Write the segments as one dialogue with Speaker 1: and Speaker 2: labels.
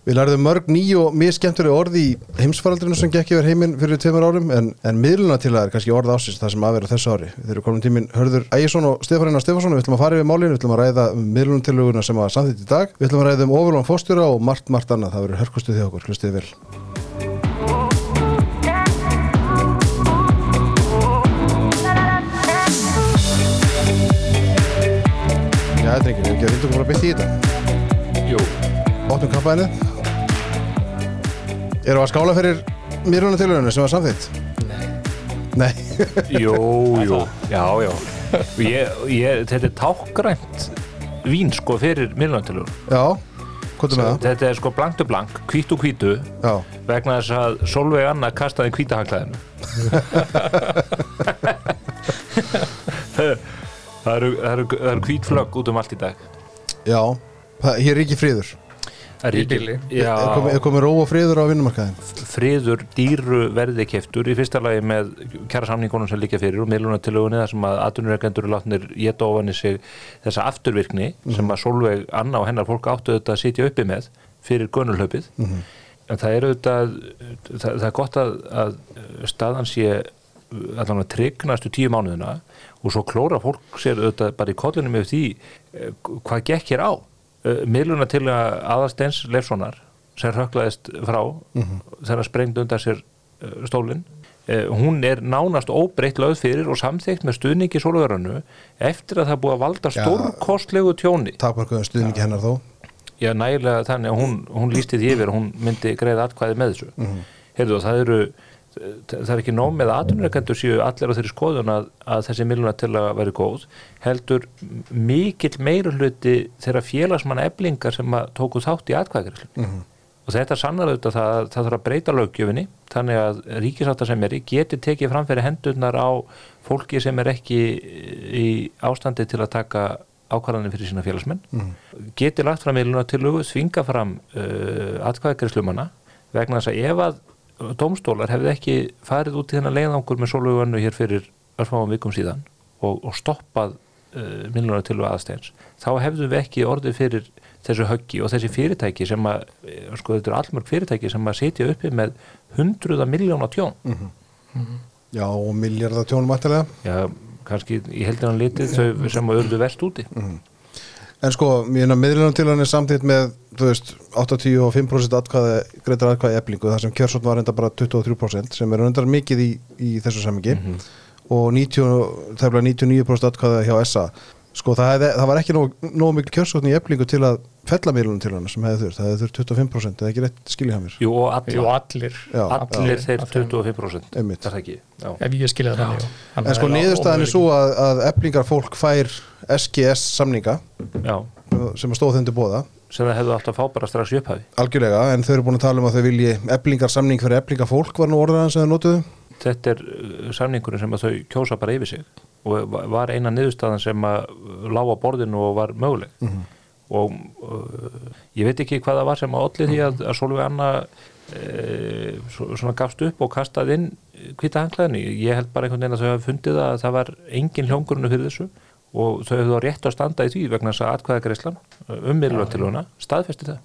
Speaker 1: Við lærðum mörg ný og mjög skemmtilega orði í heimsfaraldrinu sem gekk yfir heiminn fyrir tveimur árum en, en miðluna til það er kannski orð ásins það sem aðverða þessu ári. Þeir eru komin tíminn Hörður Ægjesson og Stefanína Stefansson við ætlum að fara yfir málinu, við ætlum að ræða um miðluna tiluguna sem að samþýtt í dag. Við ætlum að ræða um ofurlán fórstjóra og margt, margt annað. Það verður hörkustuð því okkur, hlustið vel. Já, drengir, við okkur bara bytt í þetta.
Speaker 2: Jú,
Speaker 1: Óttum kampaðinu. Erum við að skála fyrir miðluna tiluguna sem var samþýtt? Nei.
Speaker 2: jú, jú. Já, já. Ég, ég, Þetta er tákgrænt vín sko fyrir miðlunartilur
Speaker 1: Já, hvað er það?
Speaker 2: Þetta er sko blankt og blank, hvít og hvítu
Speaker 1: Já,
Speaker 2: vegna þess að Solveig Anna kastaði hvítahanglaðinu Það eru, það eru, það eru hvít flögg út um allt í dag.
Speaker 1: Já, það, hér er ekki friður.
Speaker 2: Það er
Speaker 3: Í.
Speaker 2: Já,
Speaker 1: Er komið, ró og friður á vinnumarkaðin?
Speaker 2: friður dýru verði keftur í fyrsta lagi með kjara samningunum sem líka fyrir og miðlunartilögunni þar sem að atvinnureikendur er látnir geta ofan í sig þessa afturvirkni sem að Solveig Anna og hennar fólk áttu þetta að sitja uppi með fyrir gönulhlaupið. En það er auðvitað það, það er gott að, að staðan sé allan að trygg næstu tíu mánuðina og svo klóra fólk sér auðvitað bara í kollinum yfir því eh, hvað gekk hér á miðluna til að aðastens Leifssonar sem röklaðist frá þegar sprengd undan sér eh, stólinn Eh, hún er nánast óbreytt lögð fyrir og samþykkt með stuðningi sólverðanu eftir að það búið að valda stórkostlegu tjóni.
Speaker 1: Takmarkuðum stuðningi hennar þó.
Speaker 2: Já, nægilega þannig að hún, hún lísti því yfir hún myndi greiða atkvæði með þessu. Mm Heyrðu, og það eru það er ekki nóg með að atvinnureikendur séu allir á þeirri skoðun að, að þessi milluna til að vera góð, heldur mikill meira hluti þeirra félagsmanna eblingar sem að tóku þátt í atkvæðagreiflun. Og þetta sannar auðvitað það, að það þarf að breyta löggjöfinni þannig að ríkisáttasemjari geti tekið fram fyrir hendurnar á fólki sem er ekki í ástandi til að taka ákvarðanir fyrir sína félagsmenn. Geti lagt fram meiluna til lögu þvinga fram uh, atkvæðagreifslumanna vegna þess að ef að dómstólar hefði ekki farið út í þennan leiðangur með sólöguannu hér fyrir örfáum vikum síðan og, og stoppað uh, minnlunar til aðsteins þá hefðum við ekki orðið fyrir þessu höggi og þessi fyrirtæki sem að eh, sko þetta eru allmörg fyrirtæki sem að sitja uppi með hundruða miljóna tjón.
Speaker 1: Já, og miljardar tjónum ættilega.
Speaker 2: já, kannski í heldinan litið þau sem að urðu verst úti
Speaker 1: En sko, miðlunum til hann er samþýtt með, þú veist, 85% atkvæði, greitar atkvæði eblingu, þar sem kjörsótt var enda bara 23% sem er undar mikið í, í þessu samingi og 90, tæmlega 99% atkvæði hjá SA. Sko, það, hefði, það var ekki nóg, nóg mikil kjörsótt í eblingu til að fella miðlunum til hann sem hefði þurft. Það hefði þurft 25%, eða ekki rétt skilja hann mér.
Speaker 2: Jú, og alla,
Speaker 3: Jú, allir
Speaker 1: Já,
Speaker 2: allir
Speaker 1: já.
Speaker 2: þeir 25%
Speaker 1: Einmitt.
Speaker 2: er það ekki já.
Speaker 3: Ef ég skilja það. Þannig
Speaker 1: En sko, niðurstaðan er svo að, að eblingar fólk fær SGS samninga
Speaker 2: já,
Speaker 1: sem að stóð þeim til bóða
Speaker 2: sem það hefðu að fá bara strax í upphafi
Speaker 1: algjörlega, en þau eru búin að tala um að þau vilji eblingar samning fyrir eblingar fólk var nú orðaðan sem þau notuðu
Speaker 2: þetta er uh, samningurinn sem að þau kjósa bara yfir sig og va- var eina niðurstaðan sem að lág á borðinu og var möguleg. Og uh, ég veit ekki hvað það var sem að olli því að, að Solveig Anna e, svona gafst upp og kastaði inn hvita hanglaðinni ég held bara einhvern veginn að þau hafi fundið að það var engin hljóngurinu fyrir þessu og þau hefðu á rétt að standa í því vegna þess að atkvæðagreislan um miðlunartiluna staðfesti það.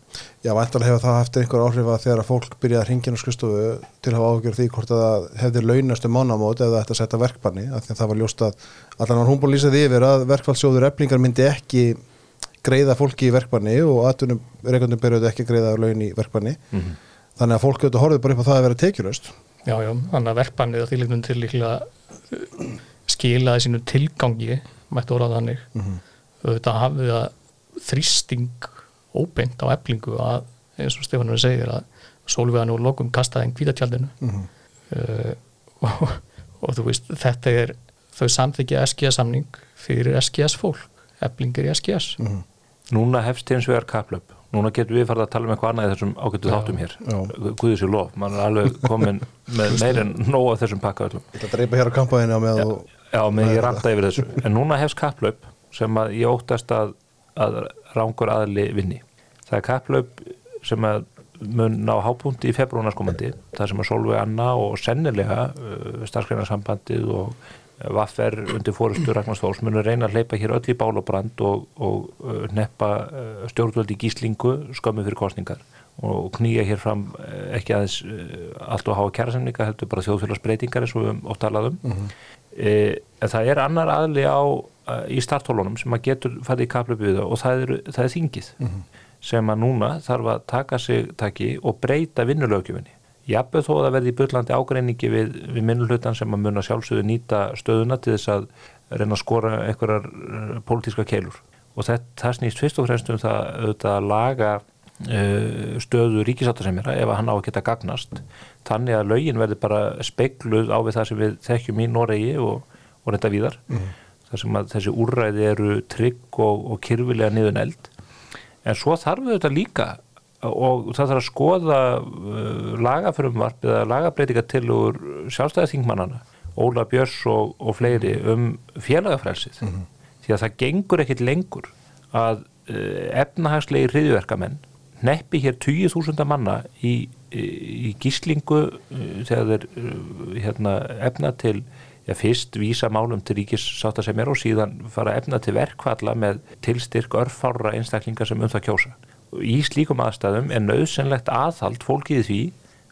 Speaker 1: Já, vantarlega hefur það haft einhver áhrif að þegar að fólk byrjaði að ringja á skristofu til að hafa áhugjur því hvort að það hefði launast um mánamót eða þetta setja verkbarni af því að það var ljóst að allan var hún búin að lýsa því yfir að verkfallsjóður eblingar myndi ekki greiða fólki í verkbarni og aðtunum reikundum byrjuðu ekki að greiða laun í verkbarni þannig að fólk auðvitað horfið bara upp á það að vera tekjulöst
Speaker 3: Já, já, þannig að verkbannið að þýrleiknum til líklega uh, skilaði sínu tilgangi, mætti orða þannig auðvitað hafði það þrýsting óbeint á eflingu að, eins og Stefanur segir að sólvegan og lokum kastaði einn kvítatjaldinu uh, og, og þú veist, þetta er þau samþykja SGS samning fyrir SGS fólk, eflingar í SGS
Speaker 2: Núna hefst hins vegar kaplöp. Núna getum við farið að tala um eitthvað annað í þessum ágættu þáttum hér. Guðið sér lof. Man er alveg komin með meir en nóg af þessum pakka öllum.
Speaker 1: Þetta dreipa hér á kampaðinu á með þú
Speaker 2: Já, með ég ranta yfir þessu. En núna hefst kaplöp sem að ég óttast að, að rángur aðli vinni. Það er kaplöp sem að mun ná hápunti í februarnaskomandi. Það sem að Solveig Anna og sennilega uh, starfsgreinasambandið og Vaffer undir fórustu Ragnars Þórs munur reyna að hleypa hér öll í bál og og, uh, neppa uh, stjórnvöld í gíslingu skömmu fyrir kostningar og knýja hér fram ekki aðeins allt og háa kjærasemninga heldur bara þjóðfélagsbreytingar eins og við höfum oft talað um e, en það er annar aðli á í starthólunum sem að getur fæði í það og það er, það er þingið sem að núna þarf að taka sig taki og breyta vinnulögjöfinni jafnveg þó að það verði í byllandi ágreiningi við, við minnulhutan sem að mun að sjálfsögðu nýta stöðuna til þess að reyna að skora einhverjar uh, pólitíska keilur. Og það, það snýst fyrst og fremst um það auðvitað að laga stöðu ríkisáttasemjara ef hann á að geta gagnast. Þannig að lögin verði bara speikluð á við það sem við þekkjum í Noregi og, og reynda víðar. Mm. þar sem að þessi úrræði eru trygg og, og kyrfilega niðun eld en svo þarf við þetta líka og það þarf að skoða uh, lagafrumvarp eða lagabreitinga til úr sjálfstæðarþingmannana Óla Björns og, og fleiri um félagafrælsið mm -hmm. því að það gengur ekkit lengur að uh, efnahagslegi hriðverkamenn neppi hér 20.000 manna í, í, gíslingu uh, þegar þeir uh, hérna, efna til Já, fyrst vísa málum til ríkissáta sem er og síðan fara efna til verkvalla með tilstyrk örfára einstaklingar sem um það kjósa. Í slíkum aðstæðum er nöðsynlegt aðhald fólkið því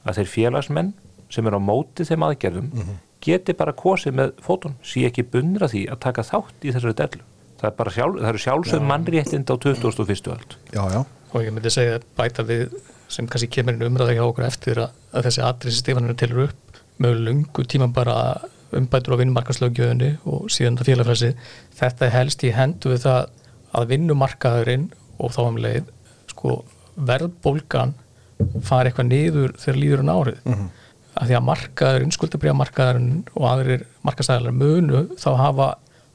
Speaker 2: að þeir félagsmenn sem er á móti þeim aðgerðum mm -hmm. geti bara kosið með fótun, sé ekki bundra því að taka þátt í þessari dellu. Það, er sjálf, það eru sjálfsögum mannréttind á 2001. öld.
Speaker 1: Já, já.
Speaker 3: Og ég myndi segja bæta við sem kannski kemur inn umræða hjá okkur eftir að, að þessi atriðsi Stefaninu tilur upp með lungu tíma bara umbætur á vinnumarkaslögjöðunni og síðan það félagfræsi þetta helst í hendu við það að vinnumarkaðurinn og þá um leið sko verðbólgan fari eitthvað niður þegar líður en árið mm -hmm. að því að markaðurinn, skuldabriðamarkaðurinn og aðrir markastæðalar munu þá hafa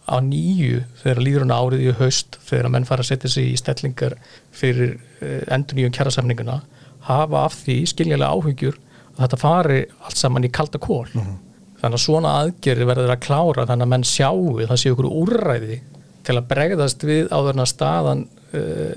Speaker 3: á nýju þegar líður en árið í haust þegar menn fara að setja sig í stellingar fyrir eh, endur nýjum kjærasamninguna hafa af því skiljanlega áhugjur að þetta fari allt saman í kalda kól mm -hmm þannig að svona aðgerri verður að klára þannig að menn sjáu það séu okkur úrræði til að bregðast við á þarna staðan uh,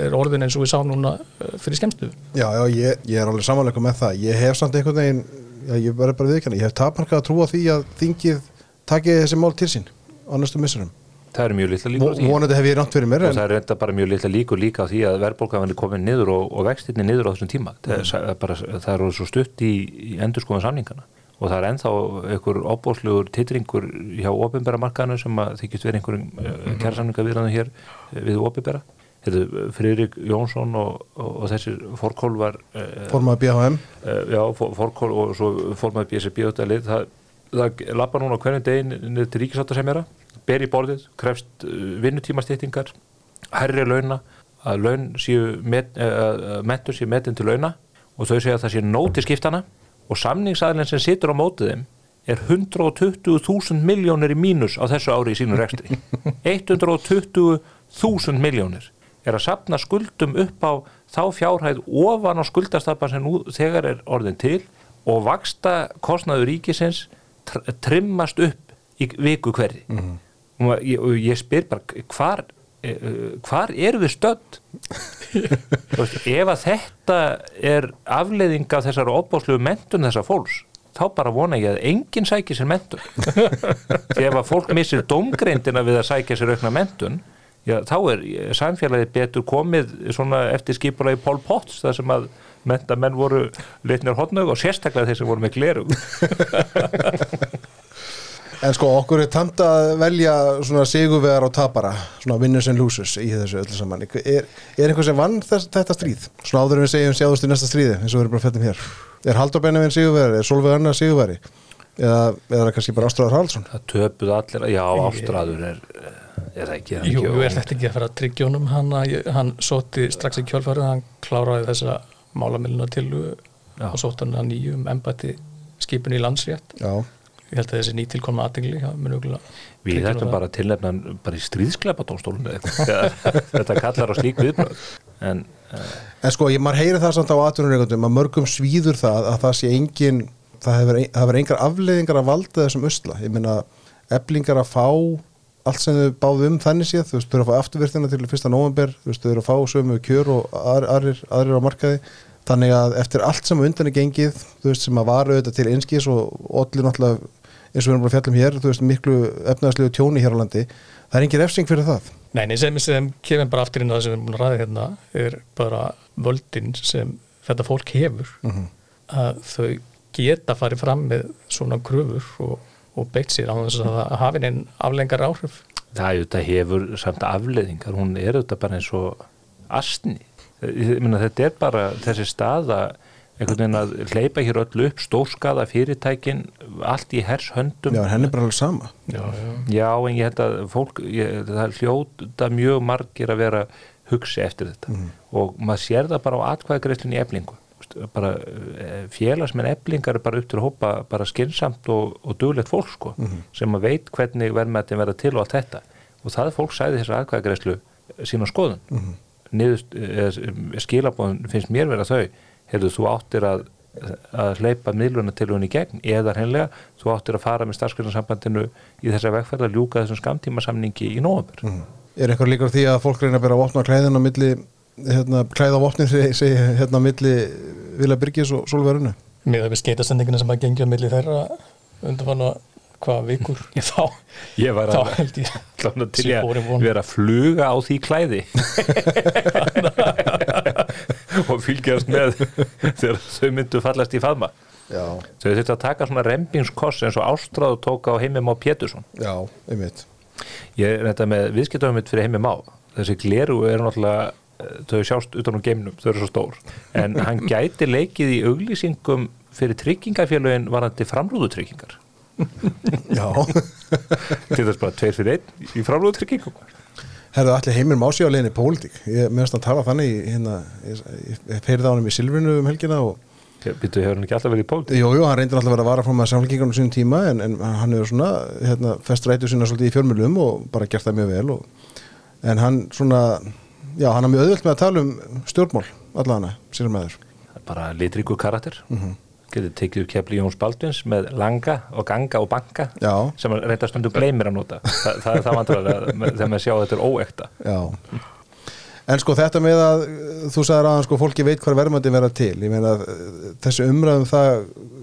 Speaker 3: er orðin eins og við sáum núna fyrir skemmstu.
Speaker 1: Já, já, ég, ég er alveg samanleika með það. Ég hef samt einhvern veginn, já, ég verður bara viðkjana ég hef tapmarkað að trúa því að þingið takið þessi mál til sín á næstu missurum
Speaker 2: Það er mjög litla líkur
Speaker 1: Mónandi hef ég ránt fyrir mér
Speaker 2: en... það er enda bara mjög litla líkur líka á því að verðbólkaðan er komin niður og, og vextinni niður á þessum tíma. Mm. það, er bara, það er svo stutt í, í endurskóðan samningana og það er enþá einhver óbóslegur titringur hjá ofinbæra markaðinu sem að þykist verið einhverjum mm -hmm. kjærsamninga viðræðinu hér eh, við ofinbæra Friðrik Jónsson og, og, þessir fórkól var
Speaker 1: uh, Formaði BHM
Speaker 2: Já, fórkól og svo formaði BSB það, það, lappa núna hvernig degin til ríkisáta sem að ber í borðið, krefst uh, vinnutímastýttingar herri launa að laun séu met, mentur séu metin til launa og þau segja að það sé nóti skiptana og samningsaðlinn sem situr á mótið þeim er 120.000 miljónir í mínus á þessu ári í sínum rekstri. 120.000 miljónir er að sapna skuldum upp á þá fjárhæð ofan á skuldastappan sem nú þegar er orðin til og vaksta kostnaður ríkisins trimmast upp í viku hverði mm -hmm. og ég, ég spyr bara hvar Eh, eh, hvar er við stönd ef að þetta er afleiðing af þessar opbáslu mentun þessar fólks þá bara vona ég að enginn sækir sér mentun ef að fólk missir domgreindina við að sækja sér aukna mentun já, þá er samfélagi betur komið eftir skipulagi Pól Potts þar sem að mentamenn voru litnir hodnaug og sérstaklega þeir sem voru með gleru
Speaker 1: En sko okkur er tamt að velja svona sigurvegar og tapara svona winners and losers í þessu öllu saman er, er einhver sem vann þess, þetta stríð? Svona áður en við segjum sjáðust í næsta stríði eins og við erum bara fættum hér Er Haldur Benjamin sigurvegari? Er Solveig Anna sigurvegari? Eða, eða er það kannski bara Ástráður Halsson?
Speaker 2: Það töpuð allir, já Ástráður er, er það ekki
Speaker 3: Jú, jú, er þetta ekki að fara að tryggjónum hann, hann sóti strax í kjálfari hann kláraði þessa málamiluna til og sóti hann að nýjum embati skipin í landsrétt. Já. Ég held að þessi nýtilkomna aðdengli
Speaker 2: Við ættum bara að tilnefna bara í stríðsklepa tónstólun þetta kallar á slík viðbröð en,
Speaker 1: uh, en sko, ég maður heyri það samt á aðtunurreikundum að mörgum svíður það að það sé engin það hefur engar afleiðingar að valda þessum usla, ég minna eblingar að fá allt sem þau báðu um þannig séð, þú veist, þau eru að fá afturvirtina til fyrsta november, þú veist, þau eru að fá sömu kjör og aðrir, aðrir á markaði. Þannig að eftir allt sem undan er gengið þú veist sem að varu auðvitað til einskís og allir náttúrulega eins og við erum bara fjallum hér þú veist miklu efnaðslegu tjóni hér á landi það er engin efsing fyrir það.
Speaker 3: Nei, sem, sem kemur bara aftur inn á það sem við erum búin að ræða hérna er bara völdin sem þetta fólk hefur.
Speaker 1: Mhm.
Speaker 3: að þau geta farið fram með svona kröfur og, og beitt sér á þess að það hafi neinn aflengar áhrif.
Speaker 2: Það er þetta hefur samt afleðingar hún er þetta bara eins og astni ég meina þetta er bara þessi staða einhvern veginn að hleypa hér öllu upp stórskaða fyrirtækin allt í hers höndum
Speaker 1: Já, en henni er bara alveg sama.
Speaker 3: Já, já.
Speaker 2: Já, en ég held að fólk, ég, það er hljóta mjög margir að vera hugsi eftir þetta. Og maður sér það bara á atkvæðagreislunni í eflingu bara eh, félagsmenn eflingar er bara upp til að hópa bara skynnsamt og, og duglegt fólk sko, sem að veit hvernig verðmættin verða til og allt þetta og það er fólk sæði þessar atkvæðagreislu sína skoðun mm -hmm. niður, skilabóðun finnst mér vera þau hefur þú áttir að að hleypa miðluna til hún í gegn eða hennilega þú áttir að fara með starfskjöldnarsambandinu í þessa vegferð að ljúka þessum skamtímasamningi í nóvambur mm.
Speaker 1: Er eitthvað líka á því að fólk reyna að bera vopna klæðin á milli hérna, klæða vopnin segi, segi hérna milli Vila Byrgis og Solverunu
Speaker 3: með við skeitasendingina sem að gengja milli þeirra undanfann að hvaða vikur? Þá,
Speaker 2: ég var
Speaker 3: þá
Speaker 2: að
Speaker 3: held ég
Speaker 2: Klána til
Speaker 3: Sé
Speaker 2: að vera að fluga á því klæði. Og fylgjast með þegar þau myndu fallast í faðma.
Speaker 1: Já,
Speaker 2: þau að taka svona rempingskoss eins og Ástráðu tók á heimim á Pétursson.
Speaker 1: Já, einmitt.
Speaker 2: Ég er þetta með viðskiptöfum mitt fyrir heimim á þessi gleru er náttúrulega þau sjást utan á geimnum, þau eru svo stór. En hann gæti leikið í auglýsingum fyrir tryggingafélögin varandi framrúðutryggingar.
Speaker 1: Já,
Speaker 2: til þess bara tveir fyrir einn í framrúðutryggingum.
Speaker 1: Herðu allir heimir mási á leiðinni pólitík. Ég meðast að tala þannig hérna, ég, ég, ég heyrði á hann í Silfrinu um helgina og
Speaker 2: Býttu, hefur hann ekki alltaf verið í pólitík?
Speaker 1: Jú, jú, hann reyndir alltaf að vera að vara frá með samfélkingunum sínum tíma en, en hann hefur svona hérna, fest rætu sína svolítið í fjörmjölum og bara gert það mjög vel og, en hann svona, já, hann er mjög auðvöld með að tala um stjórnmál allana, sér með þér.
Speaker 2: Það er bara litríku karakter. Mm. -hmm. getur tekið upp kefli Jóns Baldvins með langa og ganga og banka
Speaker 1: Já.
Speaker 2: sem hann reynda stundum gleymir að nota. Þa, það er það vandrarlega þegar maður sjá að þetta er óekta
Speaker 1: Já. En sko þetta með að þú sagðir aðan sko fólki veit hvar verðmættin vera til. Ég meina þessi umræðum það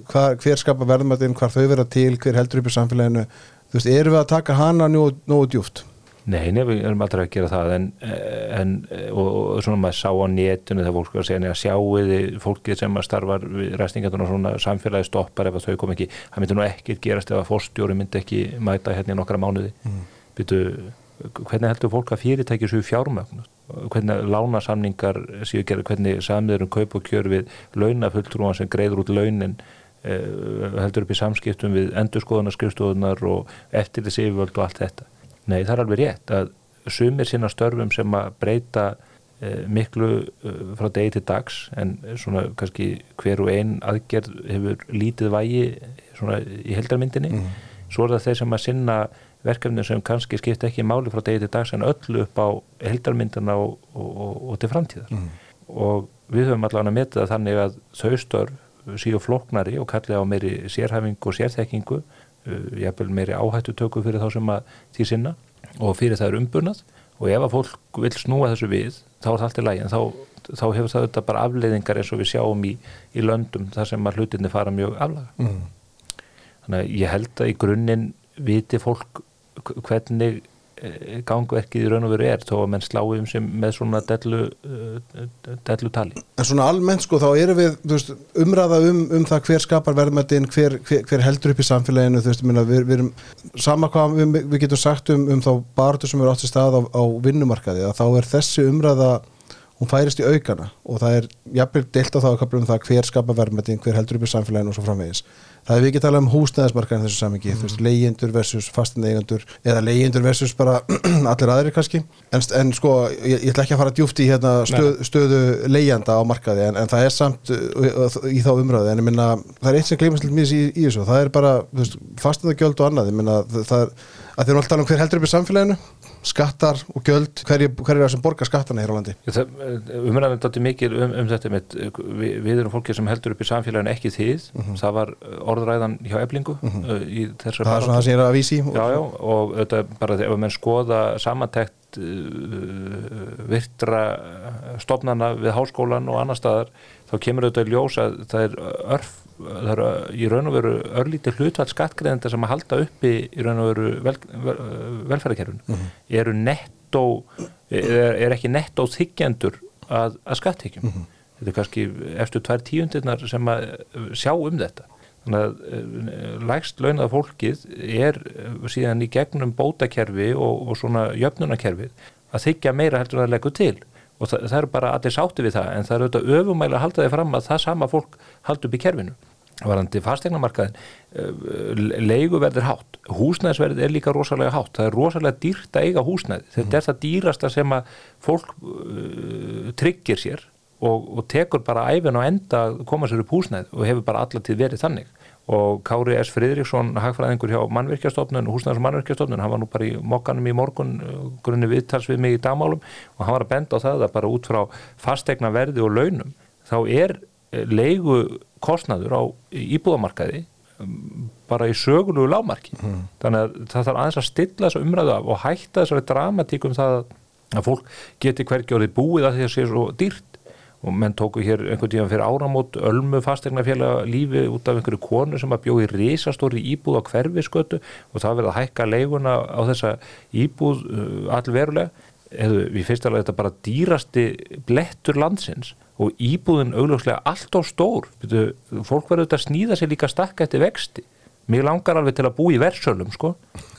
Speaker 1: hvar, hver skapa verðmættin, hvar þau vera til hver heldur upp í samfélaginu. Þú veist, erum við að taka hana nógu, nógu djúft
Speaker 2: Nei, nei, við erum aldrei að gera það en, en og, og svona maður sá á netinu þegar fólk var að segja neða sjáuði fólkið sem að starfar við ræstingarnar og svona samfélagi stoppar ef þau kom ekki. Það myndi nú ekki gerast ef að fórstjóri myndi ekki mæta hérna í nokkra mánuði. Mm. Býtu, hvernig heldur fólk að fyrirtæki séu fjármögn hvernig lánasamningar séu gera hvernig samiður um kaup og kjör við launafulltrúan sem greiður út launin? Eh, heldur upp í samskiptum við endurskoðunarskrifstofunar og eftirlis yfirvöld og allt þetta Nei, það er alveg rétt að sumir sinna störfum sem að breyta eh, miklu eh, frá degi til dags en svona kannski hver og ein aðgerð hefur lítið vægi svona í heldarmyndinni svo er það þeir sem að sinna verkefni sem kannski skipta ekki máli frá degi til dags en öllu upp á heldarmyndina og, og, og, og til framtíðar. Og við höfum allavega að þannig að þau störf síu flóknari og kalli á meiri sérhæfingu og sérþekkingu jafnvel meiri áhættu töku fyrir þá sem að því sinna og fyrir það er umbunað. Og ef að fólk vil snúa þessu við þá er það allt í lagi. En þá, þá hefur það þetta bara afleiðingar eins og við sjáum í, í löndum þar sem að hlutinni fara mjög aflaga.
Speaker 1: Mm.
Speaker 2: þannig að ég held að í grunninn viti fólk hvernig eh, gangverkið í raun og veru er þó að menn slái um sem með svona dellu, uh, dellu tali
Speaker 1: En svona almennt sko þá erum við veist, umræða um, um það hver skapar verðmættin, hver, hver, hver heldur upp í samfélaginu veist, minna, við, við erum sama hvað við, við getum sagt um, um þá barðu sem eru átt í stað á, á vinnumarkaði að þá er þessi umræða hún færist í aukana og það er jafnvel deilt á það að kapla um það hver skapar verðmættin, hver heldur upp í samfélaginu og svo framvegis. Það er við ekki talað um húsnæðismarkaðin þessu samingi, þú veist, leyendur versus fastineigendur eða leyendur versus bara allir aðrir kannski, en, en sko ég, ég ætla ekki að fara djúft í hérna stöð, stöðu leyenda á markaði, en, en það er samt uh, í þá umræðu, en ég minna það er eitt sem gleymast til mjög í, í þessu, það er bara fastinegjöld og annað, ég minna það er að þeir eru alltaf um hver heldur upp í samfélaginu skattar og gjöld, hverju hver er það sem borgar skattana hér á landi?
Speaker 2: Umræðan er þetta mikið um, um þetta mitt. Við, við erum fólkið sem heldur upp í samfélaginu ekki þið, það var orðræðan hjá eblingu uh, í þessar
Speaker 1: Það er svona það sem ég er að vísi
Speaker 2: Já, já, og þetta bara ef að menn skoða samantekt uh, virtra stofnana við háskólan og annar staðar þá kemur þetta í ljós að það er örf það eru í raun og veru örlítið hlutvall skattgreðenda sem að halda uppi í raun og veru vel, vel, velferðarkerfun eru nettó er, er ekki nettó þykjendur að, að skattekjum þetta er kannski eftir tvær tíundirnar sem að sjá um þetta. Þannig að lægst launað fólkið er síðan í gegnum bótakerfi og, og svona jöfnunarkerfið að þykja meira heldur en það leggur til og það, það er bara allir sátti við það en það er auðvitað öfumæli að halda því fram að það sama fólk haldi upp í kerfinu. Varandi fastegnamarkaðin leiguverð er hátt, húsnæðisverð er líka rosalega hátt, það er rosalega dýrt að eiga húsnæði, þetta er það dýrasta sem að fólk uh, tryggir sér og, og tekur bara æfin á enda að koma sér upp húsnæði og hefur bara allartíð verið þannig og Kári S. Fridriksson hagfræðingur hjá mannverkjastofnun, húsnæðis og mannverkjastofnun hann var nú bara í mokkanum í morgun grunni viðtals við mig í dagmálum og hann var að benda á það að bara út frá fastegna verði og launum þá er leigu kostnaður á íbúðamarkaði um, bara í sögulegu lámarki mm. þannig að það þarf aðeins að stilla þessu umræðu af og hætta þessari dramatíkum það að fólk geti hvergi orðið búið að því að það sé svo dýrt og menn tóku hér einhvern tíðan fyrir áramót ölmu fastegnafélag lífi út af einhverju konu sem að bjóði risastóri íbúð á hverfiskötu og það verði að hækka leiguna á þessa íbúð uh, allverulega. Eða við fyrst alveg þetta bara dýrasti blettur landsins og íbúðin augljóslega allt á stór. Býtu, fólk verður þetta að snýða sér líka stakka eftir vexti. Mér langar alveg til að bú í versölum sko.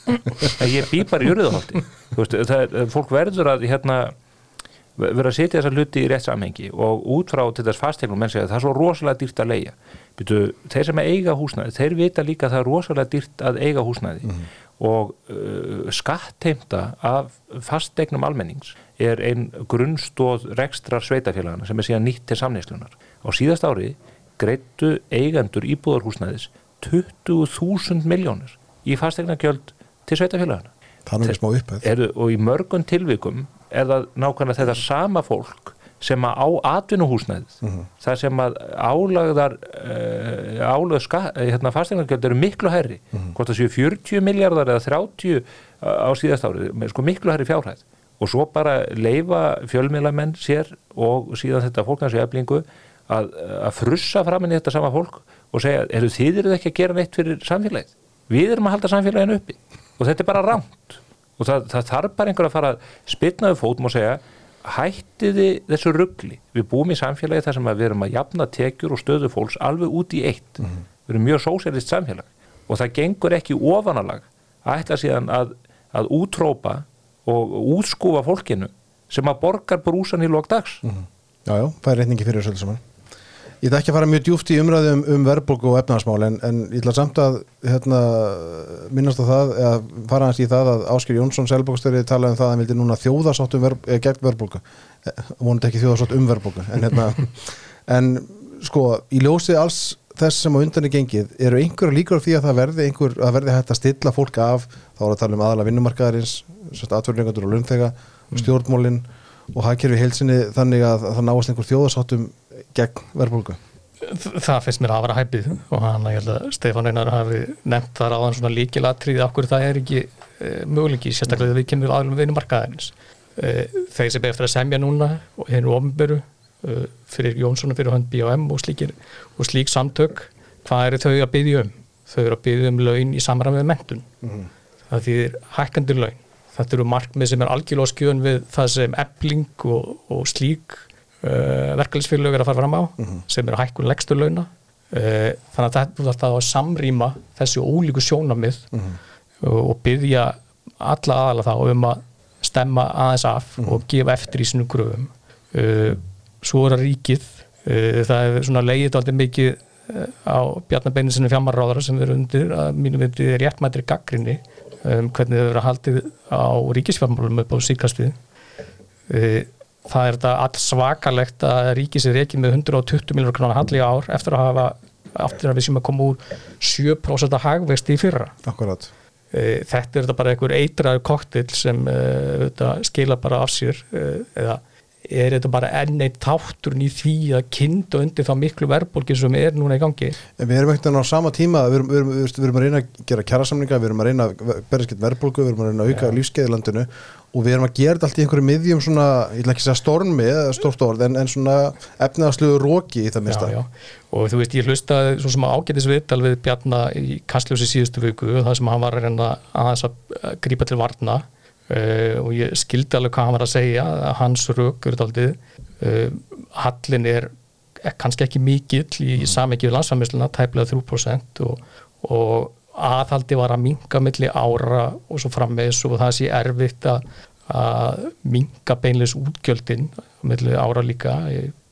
Speaker 2: En ég bý bara í jörðuhaldi fólk verður að hérna verður að setja þessa hluti í rétt samhengi og út frá til þess fastegnum menn segja það er svo rosalega dýrt að leia Býtu, þeir sem eiga húsnæði, þeir vita líka að það er rosalega dýrt að eiga húsnæði mm. og uh, skattheimta af fastegnum almennings er einn grunnstóð rekstrar sveitafélagana sem er síðan nýtt til samneyslunar. Á síðast ári greittu eigendur íbúðarhúsnæðis 20.000 miljónir í fastegnarkjöld til sveitafélagana.
Speaker 1: Það er smá uppæð.
Speaker 2: Og í mörgun tilvikum er það nákvæmlega þetta sama fólk sem að á atvinnuhúsnæðið mm -hmm. það sem að álagðar uh, álagð hérna, fastegnarkjöld eru miklu herri mm -hmm. hvort það séu 40 miljardar eða 30 á síðast árið, sko miklu herri fjárhæð. Og svo bara leifa fjölmiðlamenn sér og síðan þetta fólknarsu eflingu að, að frussa fram inn í þetta sama fólk og segja, eru þið eru ekki að gera neitt fyrir samfélagið. Við erum að halda samfélaginu uppi. Og þetta er bara rámt og það, það þarf bara einhver að fara að spilnaðu fótum og segja hættiði þessu ruggli við búum í samfélagi þar sem við erum að jafna tekjur og stöðu fólks alveg út í eitt. Mm -hmm. við erum mjög sósælist samfélag. Og það gengur ekki ofanalag að ætla síðan að, að útrópa og útskúfa fólkinu sem að borgar brúsan í lókdags mm -hmm.
Speaker 1: Jájá, það er reyningi fyrir þessu saman Ég ætla ekki að fara mjög djúft í umræðum um, um verðbólku og efnarsmál en, en ég ætla samt að hérna, minnast á það, eða fara hans í það að Ásker Jónsson selbókstöri talaði um það að hann vildi núna þjóðasátt um verð, gegn verðbólku, eh, vonandi ekki þjóðasátt um verðbólku, en hérna, en sko, í ljósið alls þess sem á undan er gengið, eru einhverja líkur því að það verði einhver, að verði hægt að stilla fólk af, þá er að tala um aðala vinnumarkaðarins, atverðningandur og lumþega, mm. stjórnmólinn og hagkerfi heilsinni þannig að það náast einhver þjóðasáttum gegn verðbólku?
Speaker 3: Það finnst mér að vera hæpið og hann, ég held að Stefán Einar hafi nefnt þar á þann svona líkilatriði af hverju það er ekki e, möguleiki sérstaklega við kemur aðlum vinnumarkaðins e, þeir sem er eftir að semja núna og hennu ofnböru e, fyrir Jónsson og fyrir hann B.O.M. og, og slík samtök hvað eru þau að byggja um? Þau eru að byggja um laun í samræð með mentun mm -hmm. það þýðir hækkandur laun þetta eru markmið sem er algjörlega skjön við það sem ebling og, og slík eh, verkefælisfélög er að fara fram á mm -hmm. sem eru hækkun legstur launa uh, þannig að þetta er alltaf að samrýma þessi ólíku sjónamið mm -hmm. og, byggja alla aðala þá um að stemma aðeins af mm -hmm. og gefa eftir í sinu gröfum uh, svo er að ríkið það er svona leiðið aldrei mikið á Bjarnabeinsinu fjammarráðara sem verður undir að mínum veitir réttmættri gaggrinni um hvernig þau verður að haldið á ríkisfjármálum upp á síkastið það er þetta alls svakalegt að ríkis er ekki með 120 miljónar krónar halliga ár eftir að hafa aftur að við sem að koma úr 7% að hagvegst í fyrra.
Speaker 1: Akkurat.
Speaker 3: E, þetta er þetta bara einhver eitraður koktill sem uh, skila bara af sér uh, eða er þetta bara enn eitt táturn í því að kynna undir það miklu verðbólki sem er núna í gangi?
Speaker 1: En Við erum ekkert á sama tíma við erum, við, erum, við erum að reyna að gera kjærasamlinga við erum að reyna að berja skilt verðbólku við erum að reyna að auka lífskeiðlandinu og við erum að gera þetta allt í einhverju miðjum svona, ég vil ekki segja stormi eða stort orð, en, en svona efnaðsluðu róki í það mista. Já, já,
Speaker 3: og þú veist, ég hlustaði svo sem ágætis viðtal við Bjarnar í Kastljósi síðustu viku, það sem hann var að reyna að, að grípa til varna uh, og ég skildi alveg hvað hann var að segja að hans rökur daldið uh, hallin er kannski ekki mikill í mm. samekju landsfæmisluna, tæplega 3% og, og aðhaldi var að minga milli ára og svo frammeðis og það sé erfitt að, að minga beinleis útgjöldin milli ára líka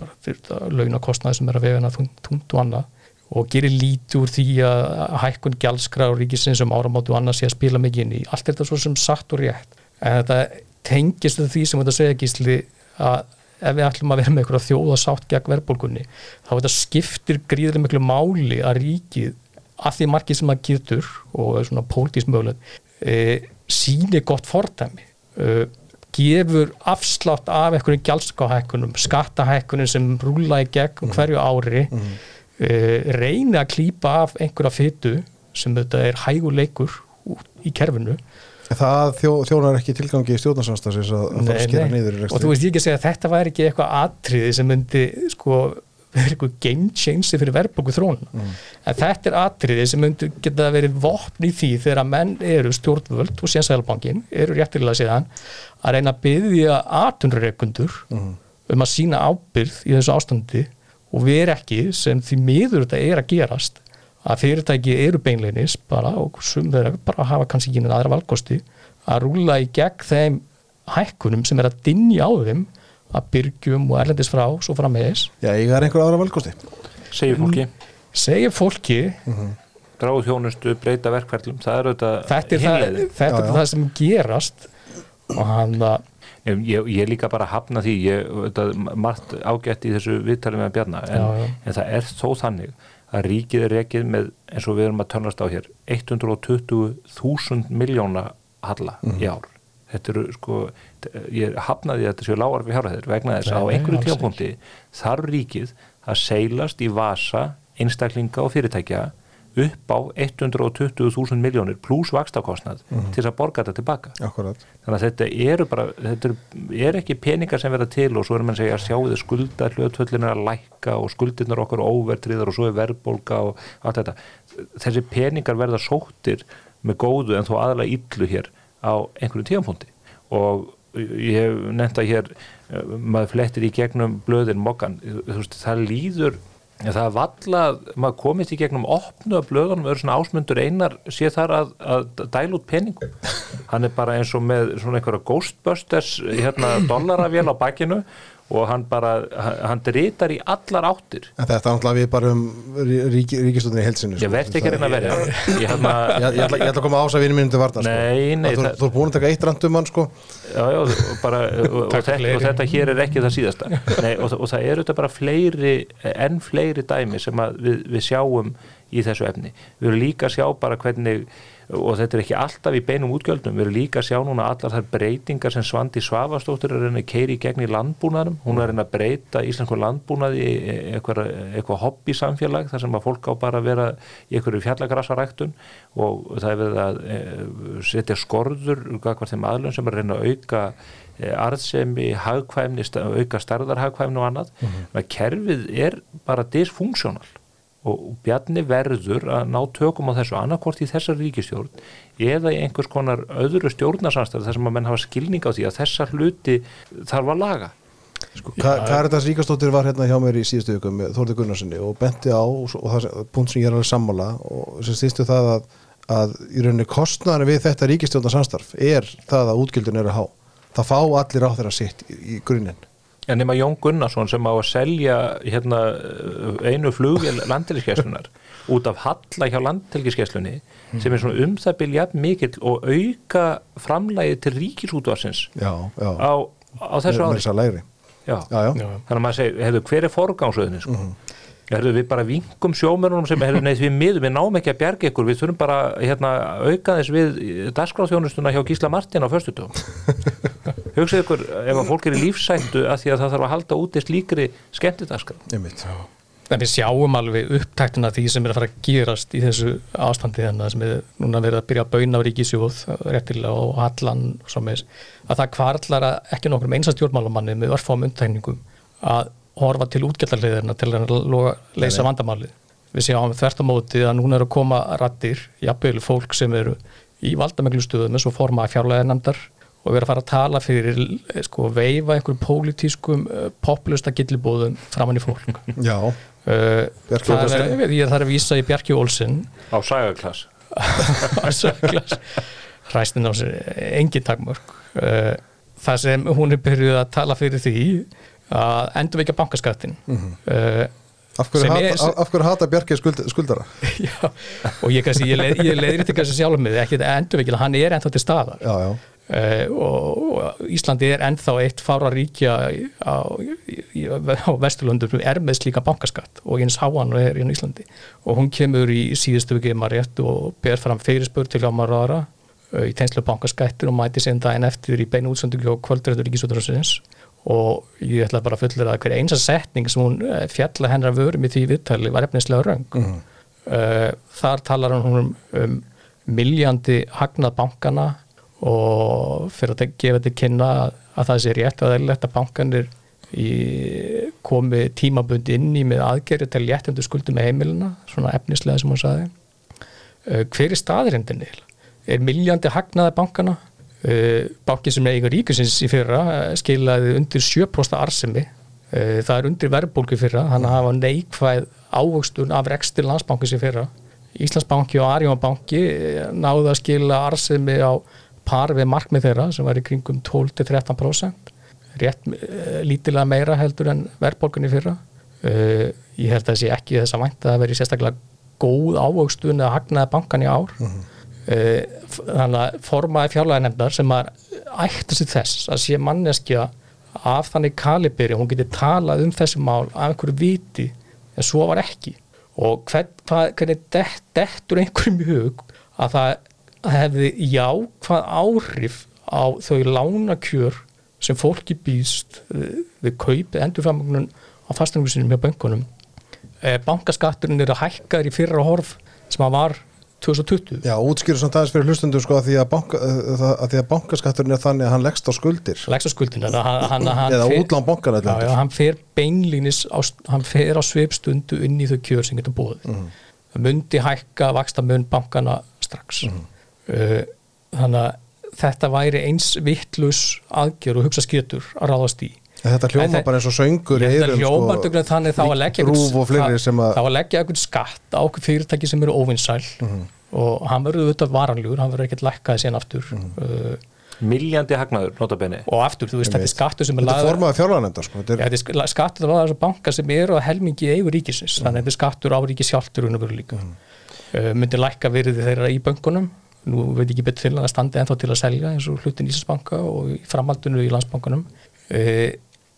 Speaker 3: bara fyrir það launakostnaði sem er að vegana þúnt og annað og gerir lítið úr því að hækkun gjaldskra og ríkisins um áramátu og annað sé að spila mikið inn í. Allt þetta svo sem sagt og rétt. En þetta tengist því sem þetta segja gísli að ef við ætlum að vera með eitthvað þjóðasátt gegn verðbólkunni þá þetta skiptir gríðilega miklu máli að ríkið að því margið sem það getur og svona pólitísk möguleg e, síni gott fordæmi e, gefur afslátt af einhverju gjaldskáhækkunum skattahækkunum sem rúla í gegn um hverju ári mm e, reyni að klýpa af einhverja fyttu sem þetta er hæguleikur í kerfinu.
Speaker 1: Það þjó, þjónar ekki tilgangi í stjórnarsamstagsins að, að það skera niður
Speaker 3: og þú veist ég ekki að segja að þetta væri ekki eitthvað atriði sem myndi sko eitthvað game changer fyrir verðbóku þróun mm. en þetta er atriði sem myndi geta verið vopn í því þegar að menn eru stjórnvöld og sénsæðalbankin eru réttilega séðan að reyna að byggja atunreikundur mm. um að sína ábyrð í þessu ástandi og erum ekki sem því miður þetta er að gerast að fyrirtæki eru beinleinis bara og sum þeirra bara hafa kannski ekki aðra valkosti að rúla í gegn þeim hækkunum sem er að dinja á þeim að byrgjum og erlendis frá svo þess
Speaker 1: Já, ég er einhver aðra valkosti?
Speaker 2: Segir fólki.
Speaker 3: Segir fólki.
Speaker 1: Mm -hmm.
Speaker 2: Dráð þjónustu, breyta verkverðlum það er auðvitað
Speaker 3: Þetta er, það, þetta er já, já. það sem gerast og hann að
Speaker 2: Ég, ég líka bara hafna því ég, þetta, margt ágætt í þessu viðtali með Bjarnar en, en það er þó þannig að ríkið er rekið með eins og við erum að törnast á hér 120.000 miljóna halla mm. í ár. Þetta eru sko, ég hafnaði að þetta séu lágar við hjárað þeir vegna þess að á einhverju tjópunkti þarf ríkið að seilast í vasa einstaklinga og fyrirtækja upp á 120.000 miljónir pluss vakstakostnad mm -hmm. til að borga þetta tilbaka
Speaker 1: Akkurat.
Speaker 2: þannig að þetta eru bara þetta er, er ekki peningar sem verða til og svo er mann segja að sjáu þið skuldar hljóðtvöldin að lækka og skuldirnar okkar óvertriðar og svo er verðbólka og allt þetta þessi peningar verða sóttir með góðu en þó aðalega yllu hér á einhverju tíampunkti og ég hef nefnt að hér eh, maður flettir í gegnum blöðin mokkan það líður það er vallað, maður komist í gegnum opnu af blöðunum, öðru svona ásmundur einar sé þar að, að dæla út peningum. Hann er bara eins og með svona einhverja ghostbusters hérna dollaravél á bakkinu og hann bara, hann dritar í allar áttir.
Speaker 1: En Þetta er náttúrulega við bara um rík, ríkistöndinni helsinu
Speaker 2: Ég sko. verði ekki reyna að verja
Speaker 1: Ég, ég, ég, ætla, ég ætla að koma ás að vinni mínum til varna
Speaker 2: sko. Nei, nei
Speaker 1: Þú, þú er búin að taka eitt randum hann sko.
Speaker 2: Já, já, bara, og, og, þetta, og þetta hér er ekki það síðasta. Nei, og, og það eru þetta bara fleiri enn fleiri dæmi sem við, við sjáum í þessu efni. Við erum líka að sjá bara hvernig og þetta er ekki alltaf í beinum útgjöldum. Við erum líka að sjá núna allar þær breytingar sem Svandi Svavastóttur er að keira í gegn í landbúnaðum, hún er að breyta íslensku landbúnaði í eitthvað, eitthvað hobby samfélag þar sem að fólk á bara að vera í einhverju fjallagrassaræktun og það er verið að e, setja skorður hvað þeim aðlun sem er að reyna að auka e, arðsemi, hagkvæmni, auka starðarhagkvæmni og annað, mm -hmm. kerfið er bara disfunksjónal og Bjarni verður að ná tökum á þessu annarkort í þessar ríkistjórn eða í einhvers konar öðru stjórnarsamstæð þar sem að menn hafa skilning á því að þessar hluti þarf að laga.
Speaker 1: Sko, Karitas Ríkastóttir var hérna hjá mér í síðustu viku með Þórði Gunnarssoni og benti á og það er punkt sem ég er alveg sammála og sem stýstu það að, að í rauninni kostnæðan við þetta ríkistjórnarsamstarf er það að útgjöldin eru há. Það fá allir á þeirra sitt í, í grunninn
Speaker 2: en nema Jón Gunnarsson sem á að selja hérna, einu flugil landtæliskeslunar út af halla hjá landtæliskesslunni mm. sem er svona um það bilja mikill og auka framlægi til ríkisútvarsins
Speaker 1: á,
Speaker 2: á þessu ári
Speaker 1: já. Já,
Speaker 2: já. þannig að maður segir, hefur hver er forgámsöðinni sko? mm. Herðu, við bara vingum sjómörunum sem hefur neitt við miðum, við náum ekki að bjarga ykkur við þurfum bara hérna, auka þess við dagskráðþjónustuna hjá Gísla Martin á förstutugum hugsaðu ykkur ef að fólk er í lífsættu að því að það þarf að halda út í slíkri skemmtidagskrá?
Speaker 3: En við sjáum alveg upptæktina því sem er að fara að gerast í þessu ástandi þannig að sem er núna verið að byrja að bauna á ríkisjóð réttilega og hallan og að það kvarlar að ekki nokkur með einsastjórnmálumanni með örfám undtækningum að horfa til útgjallarliðina til að leysa vandamáli. Við séum þvert á móti að núna eru að koma rattir, jafnveil fólk sem eru í valdameglu stöðum eins og forma fjárlega nefndar og vera að fara að tala fyrir eh, sko, veifa einhverjum pólitískum uh, populista gillibóðum framann í fólk.
Speaker 1: Já,
Speaker 3: uh, það, er, ég þarf að vísa í Bjarki Olsen.
Speaker 2: Á sægaklass
Speaker 3: Sönglas hræstin á sér engin takmörk. Uh, það sem hún er byrjuð að tala fyrir því að endurveikja bankaskattin uh,
Speaker 1: af hverju, hata,
Speaker 3: er-
Speaker 1: af, hverju hata Bjarki skuld, skuldara?
Speaker 3: já, og ég, kannski, ég, ég leiðir til þessu sjálfum mig ekki endurveikja, hann er ennþá til staðar.
Speaker 1: Já, já,
Speaker 3: og, og Íslandi er ennþá eitt fára ríkja á, á Vesturlundum er með slíka bankaskatt og eins háan er í Íslandi. Og hún kemur í síðustu vikið maður rétt og ber fram fyrirspur til ámar ára uh, í tegnslu bankaskattir og mæti síðan daginn eftir í beinu útsöndingu og kvöldrættur ríkisútrásins og ég ætla bara að fullera að hver einsa setning sem hún eh, fjalla hennar vörum í því viðtali var efnislega röng. Uh, þar talar hún um, um miljandi hagnað bankana og fyrir að gefa þetta kynna að, að það sé rétt að eðlilegt að bankanir komi tímabundi inn í með aðgerri til léttundu skuldum með heimilina, svona efnislega sem hún saði uh, hver er staðirindin er miljandi hagnaði bankana uh, banki sem er eiga ríkusins í fyrra uh, skilaði undir 7% arsemi það er undir verðbólgu fyrra. Þannig að hafa neikvæð ávöxtun af rekstil landsbankis í fyrra. Íslandsbanki og Arjónbanki náðu að skila arsemi á par við markmið þeirra sem var í kringum 12-13% rétt uh, lítilega meira heldur en verðbólgunni fyrra. Uh, ég held að það sé ekki þess að vænta að veri sérstaklega góð ávöxtun eða hagnaði bankan í ár. Uh, þannig að formaði fjárlega nefndar sem að ætta sér þess að sé manneskja af þannig kaliberi, hún geti talað um þessi mál af einhverju viti en svo var ekki. Og hvern, hvað, hvernig dett, dettur einhverjum í hug að það hefði jákvæð áhrif á þau lánakjör sem fólki býst eh, við kaupið endurframögnun á fastanum sinum hjá bönkunum. Eh, bankaskatturinn er að hækka í fyrra horf sem að var 2020
Speaker 1: já útskýru samt aðeins fyrir hlustundu sko að því að, banka, að því að bankaskatturinn er þannig að hann leggst á skuldir.
Speaker 3: Hann, hann, hann,
Speaker 1: eða útlán bankana
Speaker 3: já, já, hann fer beinlínis á, hann fer á svipstundu inn í þau kjör sem getur búið það myndi hækka vaksta mun bankana strax. Uh, þannig að þetta væri eins vittlus aðgjör og hugsa skjötur að ráðast í.
Speaker 1: Þetta
Speaker 3: En
Speaker 1: hljóma
Speaker 3: það-
Speaker 1: bara eins og söngur
Speaker 3: að hljómar sko, þannig þá að leggja einhvern-
Speaker 1: rúf og fleiri
Speaker 3: það-
Speaker 1: sem að
Speaker 3: þá að leggja einhvern skatt á okkur fyrirtæki sem eru óvinnsæl
Speaker 1: Mhm.
Speaker 3: og hann verður auðvitað varanljúr, hann verður ekkert lækkaði síðan aftur.
Speaker 1: Mhm.
Speaker 3: uh,
Speaker 2: miljandi hagnaður, notabenni
Speaker 3: og aftur, þú veist, þetta er skattur sem er
Speaker 1: þetta er
Speaker 3: lagður
Speaker 1: formaði fjárlaganenda sko þetta
Speaker 3: Já,
Speaker 1: er,
Speaker 3: þetta er skattur á banka sem eru á helmingi í eigu ríkisins, þannig að þetta er skattur á ríkis sjálftur og líka. Uh, myndi lækka virði þeirra í bönkunum nú veit ekki betur til að það standi ennþá til að selja eins og hlutin Íslandsbanka og í framhaldinu í landsbankunum uh,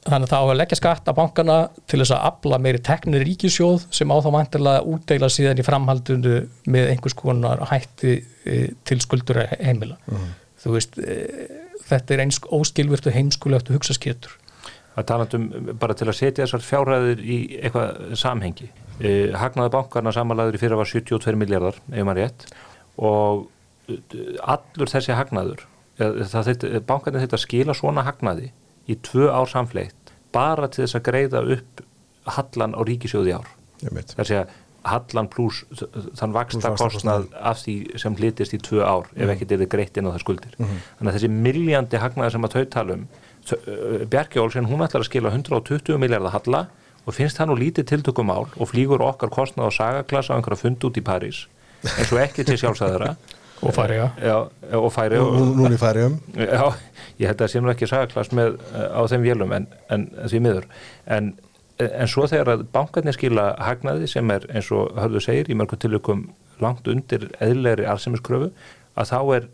Speaker 3: þannig að það á að leggja skatt á bankana til þess að afla meiri teknir ríkisjóð sem á þá vantilega útdeila síðan í framhaldinu með einhvers konar hætti uh, til skuldur heimila. Þú veist, uh, þetta er eins óskilvirt og heimskulegt og hugsaskjötur
Speaker 2: að talandum bara til að setja þessar fjárhæðir í eitthvað samhengi. Hagnaði bankarna samanlæður í fyrra var 72 miljardar, ef maður rétt. Og allur þessi hagnaður bankarnir þetta skila svona hagnaði í tvö ár samfleitt bara til þess að greiða upp hallan á ríkisjóði ár. Það er að hallan pluss þann vaksta kostnað af því sem hlitist í tvö ár ef ekkert er þið greitt inn á það skuldir. Þannig að þessi miljandi hagnaði sem að um uh, Bjarki Olsen, hún ætlar að skila 120 miljardar halla og finnst það nú lítið tiltökumál og flýgur okkar kostnað á sagaklassa á einhverja fund út í París eins og ekki til sjálfsæðara
Speaker 3: og Já,
Speaker 2: og færi
Speaker 1: Nú-
Speaker 2: og,
Speaker 1: núna í færium
Speaker 2: Já, ég held að það sé nú ekki sagaklass með uh, á þeim vélum en, en því miður. En, en svo þegar að bankarnir skila hagnaði sem er eins og hörðu segir í mörgum tilökum langt undir eðlegri arsemiskröfu að þá er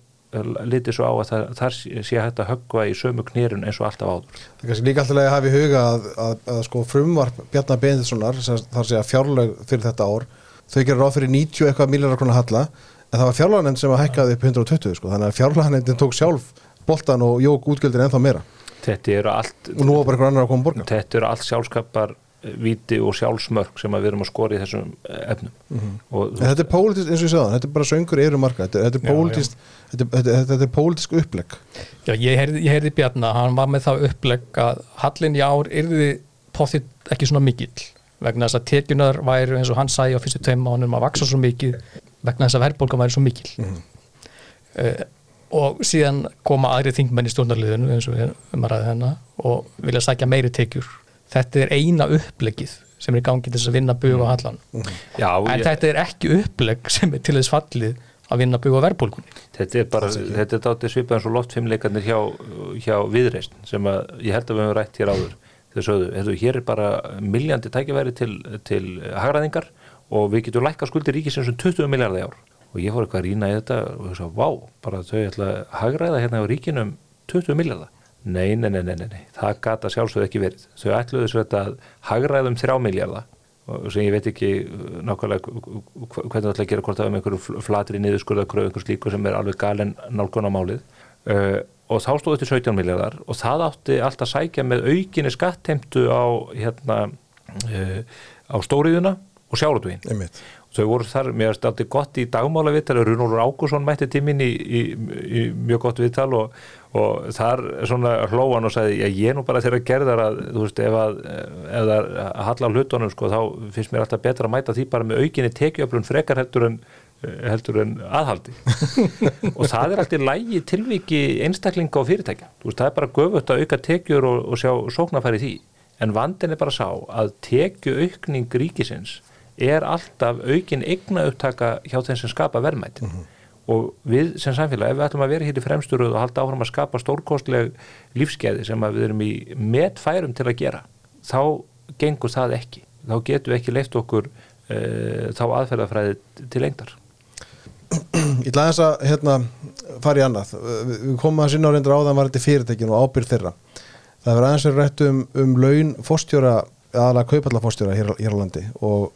Speaker 2: litið svo á að það, þar sé hægt að höggva í sömu knýrun eins og alltaf áður.
Speaker 1: Það er kannski líka alltaf að hafa í huga að, að, að sko frumvarp Bjarnar Benediktssonar sem þar sé að fjárlög fyrir þetta ár þau gerir ráð fyrir 90 eitthvað miljardar krona halla en það var fjárlaganend sem að hækkaði upp 120 sko. Þannig að fjárlaganendin tók sjálf boltan og jók útgjöldin ennþá meira.
Speaker 2: Allt
Speaker 1: og nú var bara einhver annar að koma borga.
Speaker 2: Þetta eru allt sjálfskapar eh, víti og sjálfsmörk sem að við erum að skora í þessum eh, efnum. Og
Speaker 1: En þetta er pólitískt, eins og ég sagði, þetta er bara söngur eru marga, þetta, þetta er
Speaker 3: Já,
Speaker 1: pólitískt þetta, þetta, þetta, þetta er pólitísk upplegg.
Speaker 3: Já, ég heyrði, ég heyrði Bjarna, hann var með það upplegg að hallin í ár yrði pottið ekki svona mikill vegna þess að tekjunar væru eins og hann sæði á fyrstu tveim mánum að vaksa svo mikið vegna þess að verðbólgan væri svo mikil. Mm. og síðan koma aðri þingmenn í stjórnarliðinu eins og við um að ræða hennar og vilja sækja meiri tekjur. Þetta er eina upplegið sem er í gangi til þess að vinna buga á hallan
Speaker 2: Já,
Speaker 3: en
Speaker 2: ég,
Speaker 3: þetta er ekki uppleg sem er til þess fallið að vinna buga á verðbólkunni
Speaker 2: þetta er bara, þetta er dátið svipað eins og loftfimmleikarnir hjá, hjá viðreist sem að ég held að við höfum rætt hér áður. Sögðu, hefðu, hér er bara miljandi tækifæri til, til hagræðingar og við getum lækka skuldir ríkisins um 20 miljardar ár. Og ég fór eitthvað að rýna í þetta og ég svo, vá, bara þau ætla að hagræða hérna á ríkinum 20 miljardar nei, nei, nei, nei, nei, það gata sjálfsögð ekki verið. Þau ætluðu svo þetta að hagræða um 3 miljardar og sem ég veit ekki uh, nákvæmlega hvernig það ætla að gera hvort það um einhverju flatri niðurskurðakröf einhver slíku sem er alveg galen nálgun á málið uh, og þá stóðu til 17 miljardar og það átti alltaf sækja með aukinni skattheimtu á hérna uh, á stóriðuna og
Speaker 1: einmitt.
Speaker 2: Þau voru þar, mér finnst alltaf gott í dagmála viðtal, Runólfur Ágússon mætti tímin í, í, í mjög gott viðtal og, og þar svona hlóan og sagði, já ég er nú bara þeirra gerðar að, þú veist, ef að ef það halla á hlutunum, sko, þá finnst mér alltaf betra að mæta því bara með aukinni tekjuöflun frekar heldur en heldur en aðhaldi. Og það er alltaf lægi tilviki einstaklinga og fyrirtækja, þú veist, það er bara göfut að auka tekjur og, og sjá sóknarfæri því. En vandin er bara sá að tekju aukning ríkisins er alltaf aukin eigna upptaka hjá þeim sem skapa verðmætt og við sem samfélag, ef við ætlum að vera hér í fremsturöð og halda áfram að skapa stórkostleg lífskeiði sem við erum í metfærum til að gera, þá gengur það ekki, þá getum við ekki leift okkur uh, þá aðferðafræði til lengdar.
Speaker 1: Ég ætla aðeins að hérna, fara í annað. Við komum að sinna á reyndur áðan var þetta fyrirtækin og ábyrð þeirra. Það verður aðeins að rætt um, um laun fórstjóra, aðalega kaupallafórstjóra hér, hér á landi og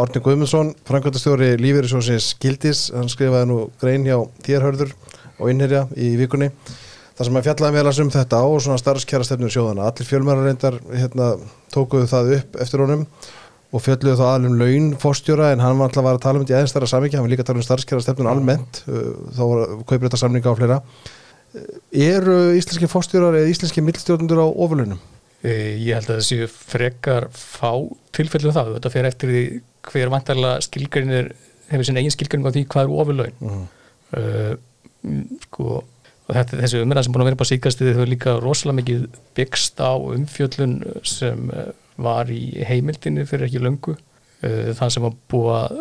Speaker 1: Árni Guðmundsson, framkvæmtastjóri Lífeyrisjósins Gildis, hann skrifaði nú grein hjá þérhörður og innherja í vikunni þar sem hann fjallaði meðlas um þetta á og svona starfskjara stefnur sjóðana. Allir fjölmæra reyndar hérna, tókuðu það upp eftir honum og fjalluðu þá aðlum laun fórstjóra en hann var alltaf að tala um þetta í aðeins stærra samvikið, hann var líka að tala um starfskjara stefnun almennt, uh, þá var kauprétta samninga og fleira. Eru íslenski fórstjórar eða íslenski millstjórnundur á ofurlaunum?
Speaker 3: Eh, Ég held að það séu frekar fá tilfellum það, þetta fer eftir hver vantarlega skilgrinir hefur sinna eigin skilgrin á því hvað er ofurlaun.
Speaker 1: Mhm.
Speaker 3: uh, sko og þetta, þessi umræða sem búin að vera á síkastiði þau líka rosalega mikið byggst á umfjöllun sem eh, var í heimildinni fyrir ekki löngu. Uh, það sem var búið að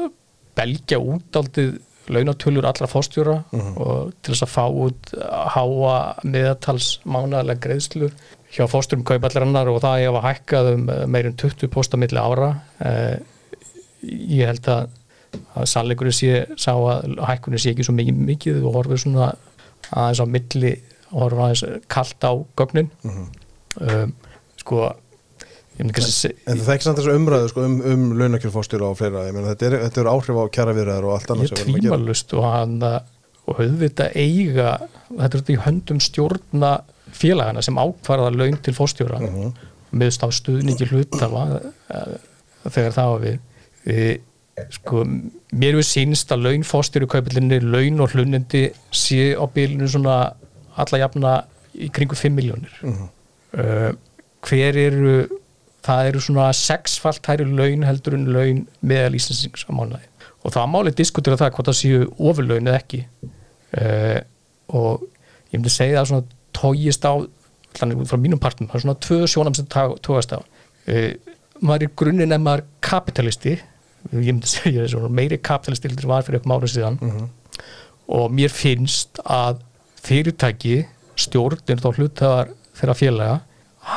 Speaker 3: belgja út aldrei launatölur allra fórstjóra og til þess að fá út háa meðatals mánaðarlega greiðslu hjá fórstjórum kaupallar og það hefa hækkað um eh, meir en 20 posta milli ára. Uh, ég held að, að sannleikurinn sé sá að hækkunni sé ekki svo mikið, mikið. Og horfið svona aðeins á milli og horfið aðeins kalt á gögnin. Um, sko ég myndi ekki að se-
Speaker 1: En það er ekki samt þessu umræðu sko, um, um launakjör fórstjóra og fleira, ég meina þetta er, þetta er áhrif á kjara viðræðar og allt erum að gera.
Speaker 3: tvímalust og hann og auðvitað eiga þetta er þetta í höndum stjórna félagana sem ákvarða laun til fórstjóra uh
Speaker 1: Mhm.
Speaker 3: meðst á stuðningi hlutafa uh, þegar það var við sko, mér við sínst að laun fórstjóru kaupillinni, laun og hlunnindi sé á bylunu svona alla jafna í kringu 5 miljónir uh, hver eru það eru svona sexfalt hæri laun heldur en laun meðal íslensings á mánuði og það máli diskutera það hvort það séu ofurlaun eða ekki. Uh, og ég myndi segja það svona tógist á þannig frá mínum partum, það er svona tvö sjónam sem tógast á. Maður er grunninn ef maður kapitalisti ég myndi segja það svona meiri kapitalisti heldur en var fyrir upp mánu síðan. Og mér finnst að fyrirtæki, stjórnir þá hlutafar þeirra félaga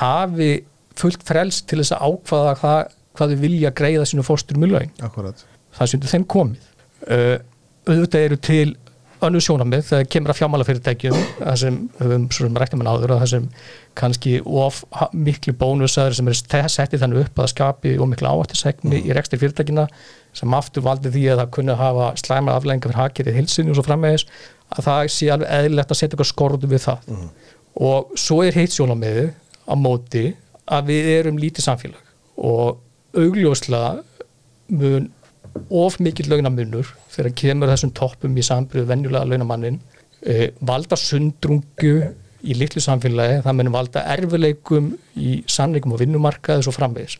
Speaker 3: hafi fullt frelst til þess að ákvaða hvað, hvað þau vilja greiða sínu fórstur með laun.
Speaker 1: Akkurat.
Speaker 3: það sem þeim komið. Uh, auðvitað eru til önnur sjónamið þegar kemur að fjármálafyrirtækjum það sem höfum svo sem rættum en áður og það sem kannski of miklu bónusar sem er settið þannig upp að skapi og miklu áhættisækni í rekstri fyrirtækina sem aftur valdi því að það kunni að hafa slæmar aflengar fyrir hakið í hilsinni og svo framvegis að það sé alveg eðlilegt að setja eitthvað skorðu við það. Og svo er heitt sjónamiði á móti að við erum lítið samfélag og augljóslega mun of mikill launamunur þegar kemur þessum toppum í sambriðu venjulega launamannin e, valda sundrungu í litlu samfélagi, það mun valda erfileikum í sannleikum og vinnumarkaði svo framvegis.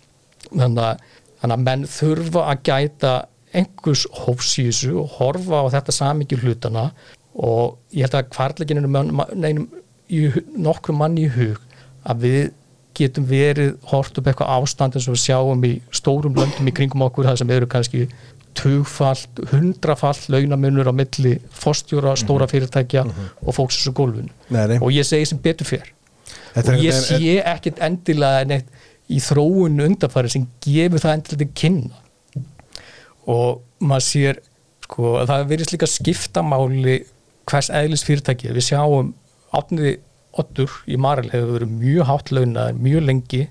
Speaker 3: Þannig að, þannig að menn þurfa að gæta einhvers hófs í þessu og horfa á þetta samikið hlutana og ég held að kvartleikinu neinum nokkrum manni í hug að við getum verið hort upp eitthvað ástand eins og við sjáum í stórum löndum í kringum okkur það sem eru kannski tugfalt, hundrafalt launamunur á milli fórstjóra, stóra fyrirtækja og fólks þessu gólfinu.
Speaker 1: Nei, nei.
Speaker 3: og ég segi sem betur fyrr og ég sé ekkit endilega neitt í þróun undarfæri sem gefur það endilega til kynna. Og maður sér sko, að það verðist líka skiptamáli hvers eðlis fyrirtæki við sjáum átniði Ottur í Marel hefur verið mjög hátt launaður mjög lengi,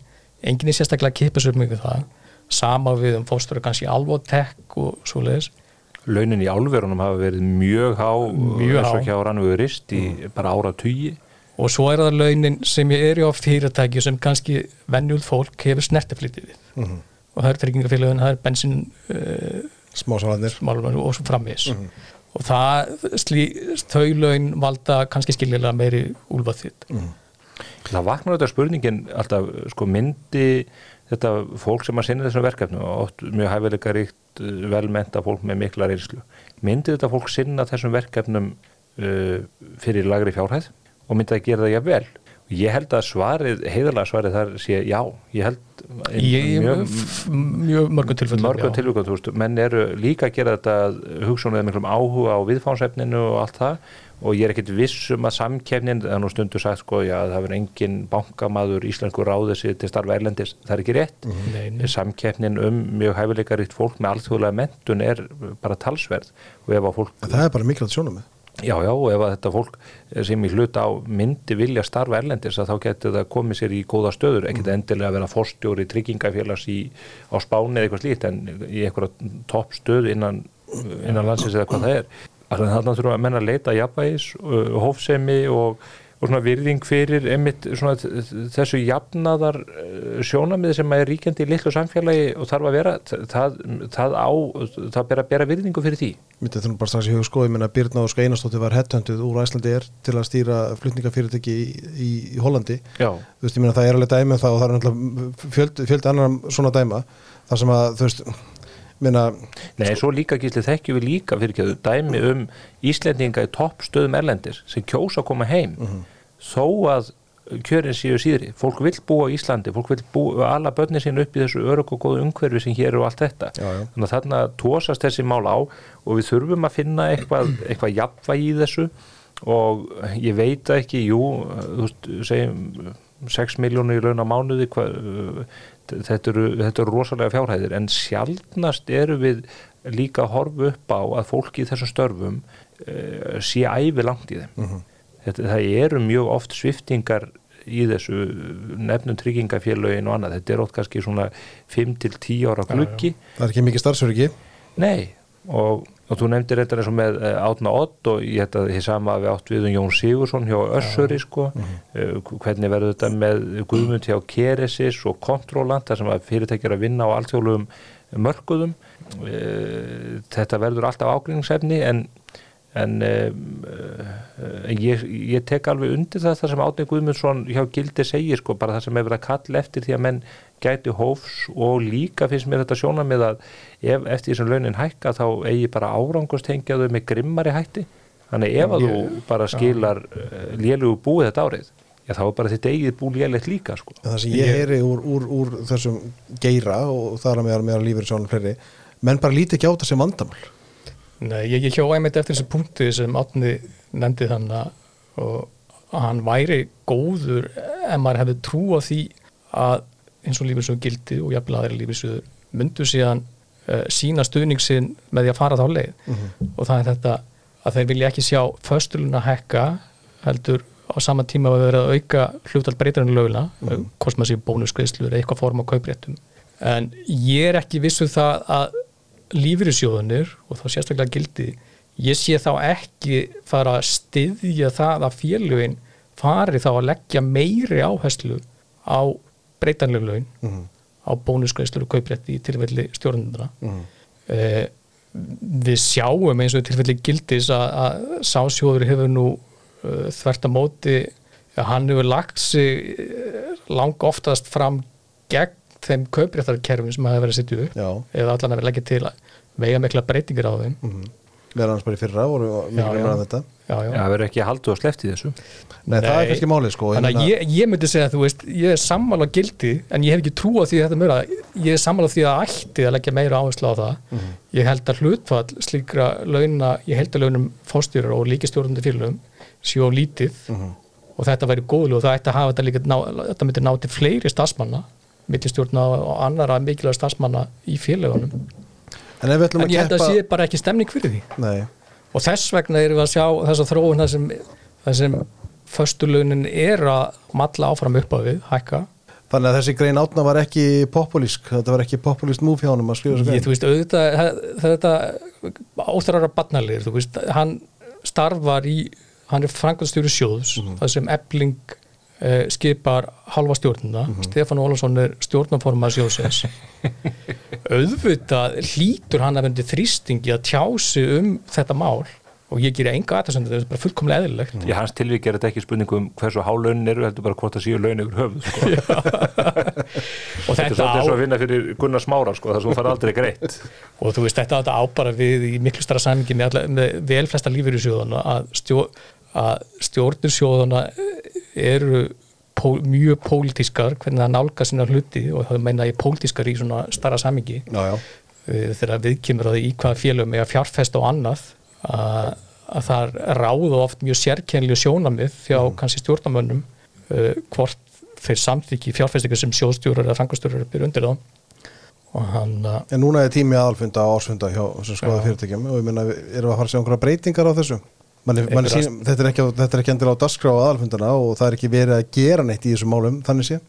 Speaker 3: enginn er sérstaklega að kipa sér mjög við það, sama við um fórstöru kannski Alvotek og svoleiðis.
Speaker 2: Launin í álverunum hafa verið mjög há
Speaker 3: Mjög há.
Speaker 2: hjá rannuðu rist í bara ára tugi
Speaker 3: og svo er það launin sem ég er á fyrirtæki sem kannski venjúð fólk hefur snertiflítið við.
Speaker 1: Mhm.
Speaker 3: og það er tryggingafélagin, það er bensin uh,
Speaker 1: Smásalarnir
Speaker 3: málum og svo framvis og það, slí, þau laun valda kannski skiljilega meiri úlfað þitt
Speaker 2: Það vaknar þetta spurningin alltaf sko myndi þetta fólk sem að sinna þessum verkefnu og mjög hæfileika ríkt velmenta fólk með mikla reynslu myndi þetta fólk sinna þessum verkefnum uh, fyrir lagri fjárhæð? Og myndi það gera það jafnvel ég held að svarið, heiðalega svarið þar sé já, ég held
Speaker 3: ég,
Speaker 2: mjög,
Speaker 3: mjög mörgum tilfellum
Speaker 2: mörgum tilvíkum, þú veist, menn eru líka að gera þetta hugsunum eða miklum áhuga á viðfánsefninu og allt það. Og ég er ekkit viss um að samkefnin það er nú stundu sagt sko, já, það verður engin bankamaður íslensku ráðið sér til starfa erlendis, það er ekki rétt.
Speaker 3: Nei, nei.
Speaker 2: samkeppnin um mjög hæfileikaríkt fólk með alþjóðlega mentun er bara talsverð. Og ef að fólk,
Speaker 1: En það er bara mikilvægt sjónum með
Speaker 2: já já, og ef þetta fólk sem í hlut á myndi vilja starfa erlendis að þá getur það komið sér í góða stöður, ekkit endilega að vera forstjóri tryggingafélags í, á Spáni eða eitthvað slíkt en í einhverja topp stöð innan, innan landsins eða hvað það er. Þannig að þarna þurfum að menna að leita jafnvægis, hófsemi og, og svona virðing fyrir einmitt svona þessu jafnaðar uh, sjónamið sem er ríkjandi í litlu samfélagi og þarf að vera það, það á, það ber að bera virðingu fyrir því.
Speaker 1: Mitt þetta er bara strax í hug ég menna Birna og Skeinastóttir var headhuntuð úr Æslandi er til að stýra flutningafyrirtæki í, í, í Hollandi.
Speaker 2: Já,
Speaker 1: þú veist, ég meina það er alveg dæmi um það og það er náttúrulega fjöldi, fjöldi annar svona dæma þar sem að, þú veist, meina
Speaker 2: Nei, svo líka gísli þekkjum við líka fyrir ekki dæmi um Íslendinga í topp stöðum erlendis sem kjósa að koma heim. Þó að kjörin séu síðri fólk vill búa á Íslandi, fólk vill búa alla börnin sín upp í þessu örug og góðu umhverfi sem hér eru og allt þetta.
Speaker 1: Já, já.
Speaker 2: þannig að þarna tósast þessi mál á og við þurfum að finna eitthvað, eitthvað jafnvægi í þessu. Og ég veit ekki, jú þú veist, segjum 6 miljónur í laun á mánuði hva, þetta, eru, þetta eru rosalega fjárhæðir en sjaldnast eru við líka að horfa upp á að fólki í þessum störfum uh, sé ævi langt í þeim. Þetta, það eru mjög oft sviftingar í þessu nefnum tryggingafélögin og annað, þetta er oft kannski svona 5 til 10 ára gluggi.
Speaker 1: Það er ekki mikið starfsöryggi.
Speaker 2: Nei, og, og þú nefndir þetta eins og með uh, Átna Ott og ég held að þið sama við átt við um Jón Sigursson hjá Össuri sko, uh, hvernig verður þetta með Guðmund hjá Keresis og Kontróland þar sem að fyrirtækjar að vinna á alltjóðlegum mörkuðum? Uh, þetta verður alltaf ágrinningsefni en en uh, ég, ég tek alveg undir það þar sem Átni Guðmundsson hjá Gildi segir sko, bara það sem hefur að kalla eftir því að menn gæti hófs og líka finnst mér þetta sjóna með að ef eftir því sem launin hækka þá eigi bara árangustengjaðu með grimmari hætti. Þannig ef að
Speaker 3: Ég-
Speaker 2: þú bara skilar uh, lélugu búið þetta árið já þá er bara þitt eigið bú lélegt líka sko.
Speaker 1: en það sem ég heyri úr, úr, úr þessum geira og það er að meðal meðal lífur sjónum fleiri menn bara líti ekki á þetta sem vandamál.
Speaker 3: Nei, ég, ég hjá einmitt eftir þessu punkti sem Átni nefndi þannig og að hann væri góður ef maður hefði trú á því að eins og lífisöðu gildi og jafnvel aðeins lífisöðu myndu síðan uh, sína stuðningsin með því að fara þá leið. Og það er þetta að þeir vilja ekki sjá föstuluna hekka heldur á sama tíma að vera að auka hlutal breytarinn löguna, mm -hmm. sé bónuskriðslur eða eitthvað form á kaupréttum. En ég er ekki vissu það að lífyrirsjóðunir og þá sérstaklega gildi ég sé þá ekki fara að styðja það að félugin fari þá að leggja meiri áherslu á breytanleg laun
Speaker 1: Mhm.
Speaker 3: á bónusgreislur og kauprétti í tilfelli stjórnunduna
Speaker 1: Mhm.
Speaker 3: eh, við sjáum eins og tilfelli gildis að, að sásjóður hefur nú uh, þvert að móti að hann hefur lagt sig uh, lang oftast fram gegn þeim kaupréttarkerfum sem hafa verið að setja upp
Speaker 1: já,
Speaker 3: eða allan að vera leggja til að vega mikla breytingar á þeim
Speaker 1: Mhm. Meðan hans bara í fyrra voru
Speaker 3: já.
Speaker 1: meira en þetta
Speaker 3: já, já.
Speaker 2: Já, það verður ekki haldið og sleppt í þessu
Speaker 1: Nei, það er kannski málið sko
Speaker 3: Þannig að ég, ég myndi segja að þú veist, ég er sammála gildi en ég hef ekki trú á því að þetta mjög ég er sammála því að ætti að leggja meira áherslu á það
Speaker 1: Mhm.
Speaker 3: ég held að hlutfall slíkra launa, ég held að launum fórstjórar og líkistjórnandi félögum séu á lítið
Speaker 1: Mhm.
Speaker 3: og þetta væri góðlu og það ætti að hafa þetta líka ná, þetta myndi ná til fleiri starfsmanna millistjórna og annara mikilvæg starfsmanna í félögunum
Speaker 1: En
Speaker 3: en
Speaker 1: að
Speaker 3: ég held að
Speaker 1: keppa
Speaker 3: sé bara ekki stemning fyrir því.
Speaker 1: Nei,
Speaker 3: og þess vegna erum við að sjá þessa þróun þar sem, sem föstulunin er að malla áfram upp á við, hækka.
Speaker 1: Þannig að þessi grein átna var ekki populísk. Þetta var ekki populíst múf hjá honum að skrifa þessu grein.
Speaker 3: Þú veist, auðvitað það- þetta óþræra barnalir, þú veist hann starfar í hann er frangandstjóri sjóðs þar sem ebling uh, skipar halva stjórnuna, Stefán Ólafsson er stjórnaformað sjóðsins. Auðvitað hlýtur hann að vendi þrýstingi að tjási um þetta mál og ég gerir enga aðtæðsöndu, þetta er bara fullkomlega eðlilegt.
Speaker 2: Í hans tilvík er þetta ekki spurningu um hversu há launin eru, heldur bara hvort það séu laun yfir höfuð sko.
Speaker 3: og
Speaker 2: Þetta er svolítið
Speaker 3: á
Speaker 2: svo að vinna fyrir Gunnar Smára sko, hún fara aldrei greitt.
Speaker 3: Og þú veist þetta, ábara við í miklu stara samingi með, með vel flesta lífur í sjóðana að, stjó, að stjórnir sjóðana eru pó, mjög pólitískar hvernig það nálga sinna hluti og það meina ég pólitískar í svona stara samingi
Speaker 1: Já, já,
Speaker 3: eh, þegar við kemur að í hvaða félögum eiga fjárfest og annað að, að það ráða oft mjög sérkennlu sjónamið hjá kannski stjórnamönnum uh, hvort þeir samþykki fjárfestingar sem sjóðstjórar eða frangastjórar byrja undir þá.
Speaker 1: En núna er tími aðalfunda og ársfunda hjá skoða fyrirtækjum og ég meina, erum við að fara að sjá einhverja breytingar á þessu? Manni
Speaker 3: Einhverjar-
Speaker 1: sín, þetta, er ekki, þetta er ekki endilega á dagskrá á aðalfundana og það er ekki verið að gera neitt í þessum málum, þannig sé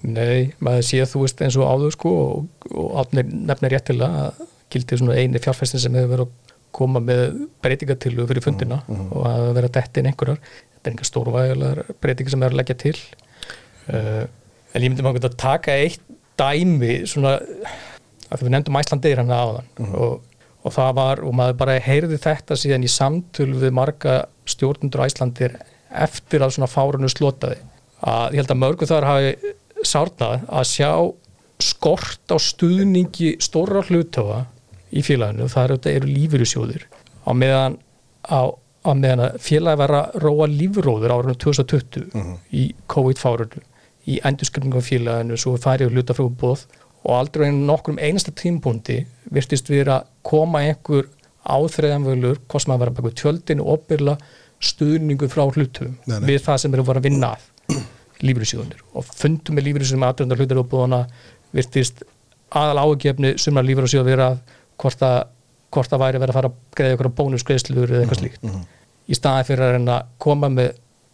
Speaker 3: Nei, maður sé þú veist eins og áður sko og, og átnir nefnir réttilega að gildi svona eini fjárfestin sem hefur verið að koma með breytingatillu fyrir fundina og að vera dett inn einhverjar. Þetta er einhver stórvægilegar breytingar sem er að leggja til. Uh, en ég myndi maður að taka eitt dæmi svona að við nefndum Æslandeir hann áðan og, og það var, og maður bara heyrði þetta síðan í samtöl við marga stjórnundur Æslandir eftir að svona fárunu slotaði. Að ég held að mörgu þar hafi sárnað að sjá skort á stuðningi stóra hlutöfa í félaginu, það eru, lífyrirsjóðir á meðan að félagi var að róa lífróður árunum 2020 í COVID-fárunu í endurskrifningu af félaginu svo farið hluta frá bóð og aldrei nokkrum einasta tímpúndi virtist við að koma einhver áþreiðanvölur, hvað sem að vera baka tjöldinu og opirla stuðningu frá hlutum
Speaker 1: Nei, nei.
Speaker 3: við það sem eru voru að vinna að lífyrirsjóðunir og fundum með lífyrirsjóðum aðdönda hlutir og búðana virtist aðal ágefni sumra lífyrirsjóð vera hvort að hvort það væri verið að fara að greiða ykkur bónusgreiðslur eða eitthvað slíkt. Í staðan fyrir að reyna að koma með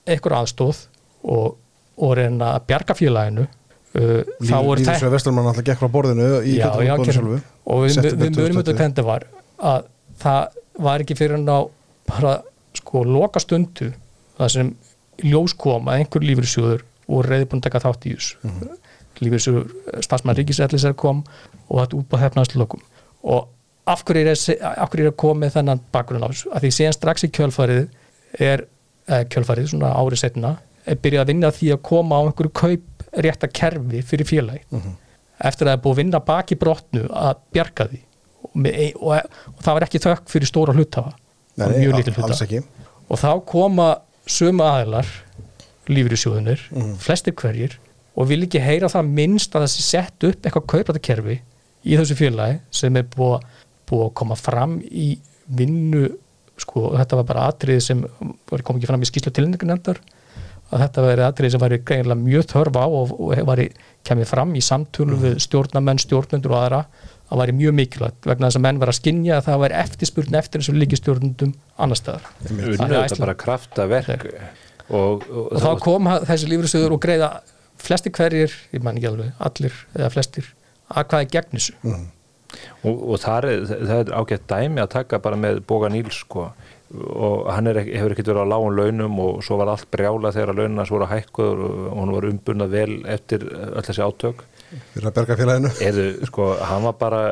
Speaker 3: eitthvað aðstóð og, og reyna að bjarga félaginu þá er þetta
Speaker 1: Lífisveið Vestlurmann alltaf gekk frá borðinu í kjöldabóðinu sjálfu
Speaker 3: og við, við mörgum
Speaker 1: 2020.
Speaker 3: þetta hvernig það var að það var ekki fyrir en á bara sko loka stundu það sem ljós kom að einhver lífyrsjóður voru reyði búin að taka þátt í þessu mm. -hmm. lífyrsjóður starfsmann ríkisætlisar kom og þetta út á hefnaðslokum og af hverju er, að- er koma með þennan bakgrunn á þessu að því síðan strax í kjölfarið er eh, kjölfarið svona árið setna er byrjað að vinna því að koma á einhverju kaup rétta kerfi fyrir félagi eftir að það er búið að vinna baki brotnu að bjarga því. Og, með, ein- og, og það var ekki þökk fyrir stóra hlutafa
Speaker 1: Nei,
Speaker 3: og mjög lítil hluta
Speaker 1: alls ekki.
Speaker 3: Og þá koma sömu aðilar lífyrirsjóðunir,
Speaker 1: Mhm.
Speaker 3: flestir hverjir og vil ekki heyra það minnst að það sé sett upp eitthvað kauprættakerfi í þessu félagi sem er búið, búið að koma fram í vinnu sko, þetta var bara atriði sem kom ekki fram í skýslu tilningunendar að þetta veri atriði sem væri greinilega mjög þörf á og, og væri kemið fram í samtölu við stjórnamenn, stjórnendur og aðra að væri mjög mikilvægt vegna þess að menn var að skinja að það væri eftirspurn eftir þessu líkistjórnendum annar staðar.
Speaker 2: Unnu
Speaker 3: Þannig að
Speaker 2: þetta
Speaker 3: Iceland-
Speaker 2: bara kraftaverk og, og,
Speaker 3: og þá kom þessi lífriðsöður og greiða flesti hverjir, ég man ekki alveg allir eða flestir, að hvað er gegn þessu?
Speaker 2: Og, og það er, það er ágætt dæmi að taka bara með Boga Níls sko og hann er, ekki- hefur ekkert verið á lágun launum og svo var allt brjála þegar launina svo voru hækkuður og hann var umbunað vel eftir öll þessi átök.
Speaker 1: Fyrir að berga félaginu.
Speaker 2: Eða sko, hann var bara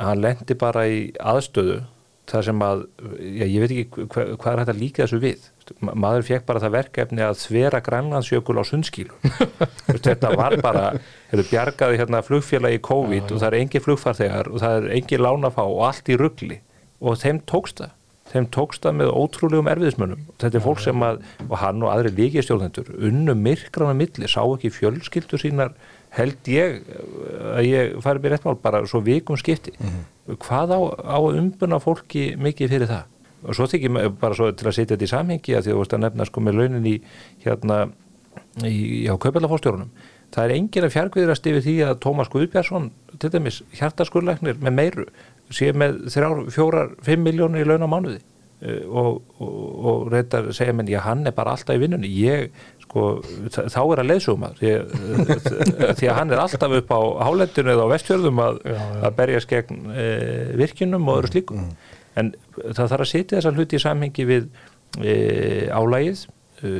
Speaker 2: hann lendi bara í aðstöðu þar sem að, já, ég veit ekki hva, hvað er hægt að líka þessu við? Ma- maður fekk bara það verkefni að þvera grænlandsjökul á sundskílu þetta var bara, hefur bjargaði hérna flugfélagi COVID og það er engi flugfarþegar og það er engi lánafá og allt í ruggli og þeim tókst það þeim tókst það með ótrúlegum erfiðismönnum. Þetta er fólk sem að, og hann og aðri líkistjórnendur unnu myrkrana milli sá ekki fjölskyldu sínar held ég að ég fari mér rétt mál bara svo vikum skipti. Hvað á, á að umbuna fólki mikið fyrir það? Og svo þykir maður bara svo til að setja þetta í samhengi að því að þú veist að nefna sko með launin í hérna í, á kaupallafórstjórunum það er engin að fjarkviðrast yfir því að Tómas Guðbjörnsson til dæmis hjartaskurleiknir með meiru sé með þrjár, fjórar, fimm miljónir í laun á mánuði. Uh, og, og, og reyndar segja menn, já hann er bara alltaf í vinnunni. Ég, sko, þá er að leiðsuma því, því að hann er alltaf upp á hálendinu eða á vestfjörðum að,
Speaker 3: Já, já.
Speaker 2: að berjast gegn e, virkinum og öðru slíkum en það þarf að setja þessa hluti í samhengi við e, álægið e,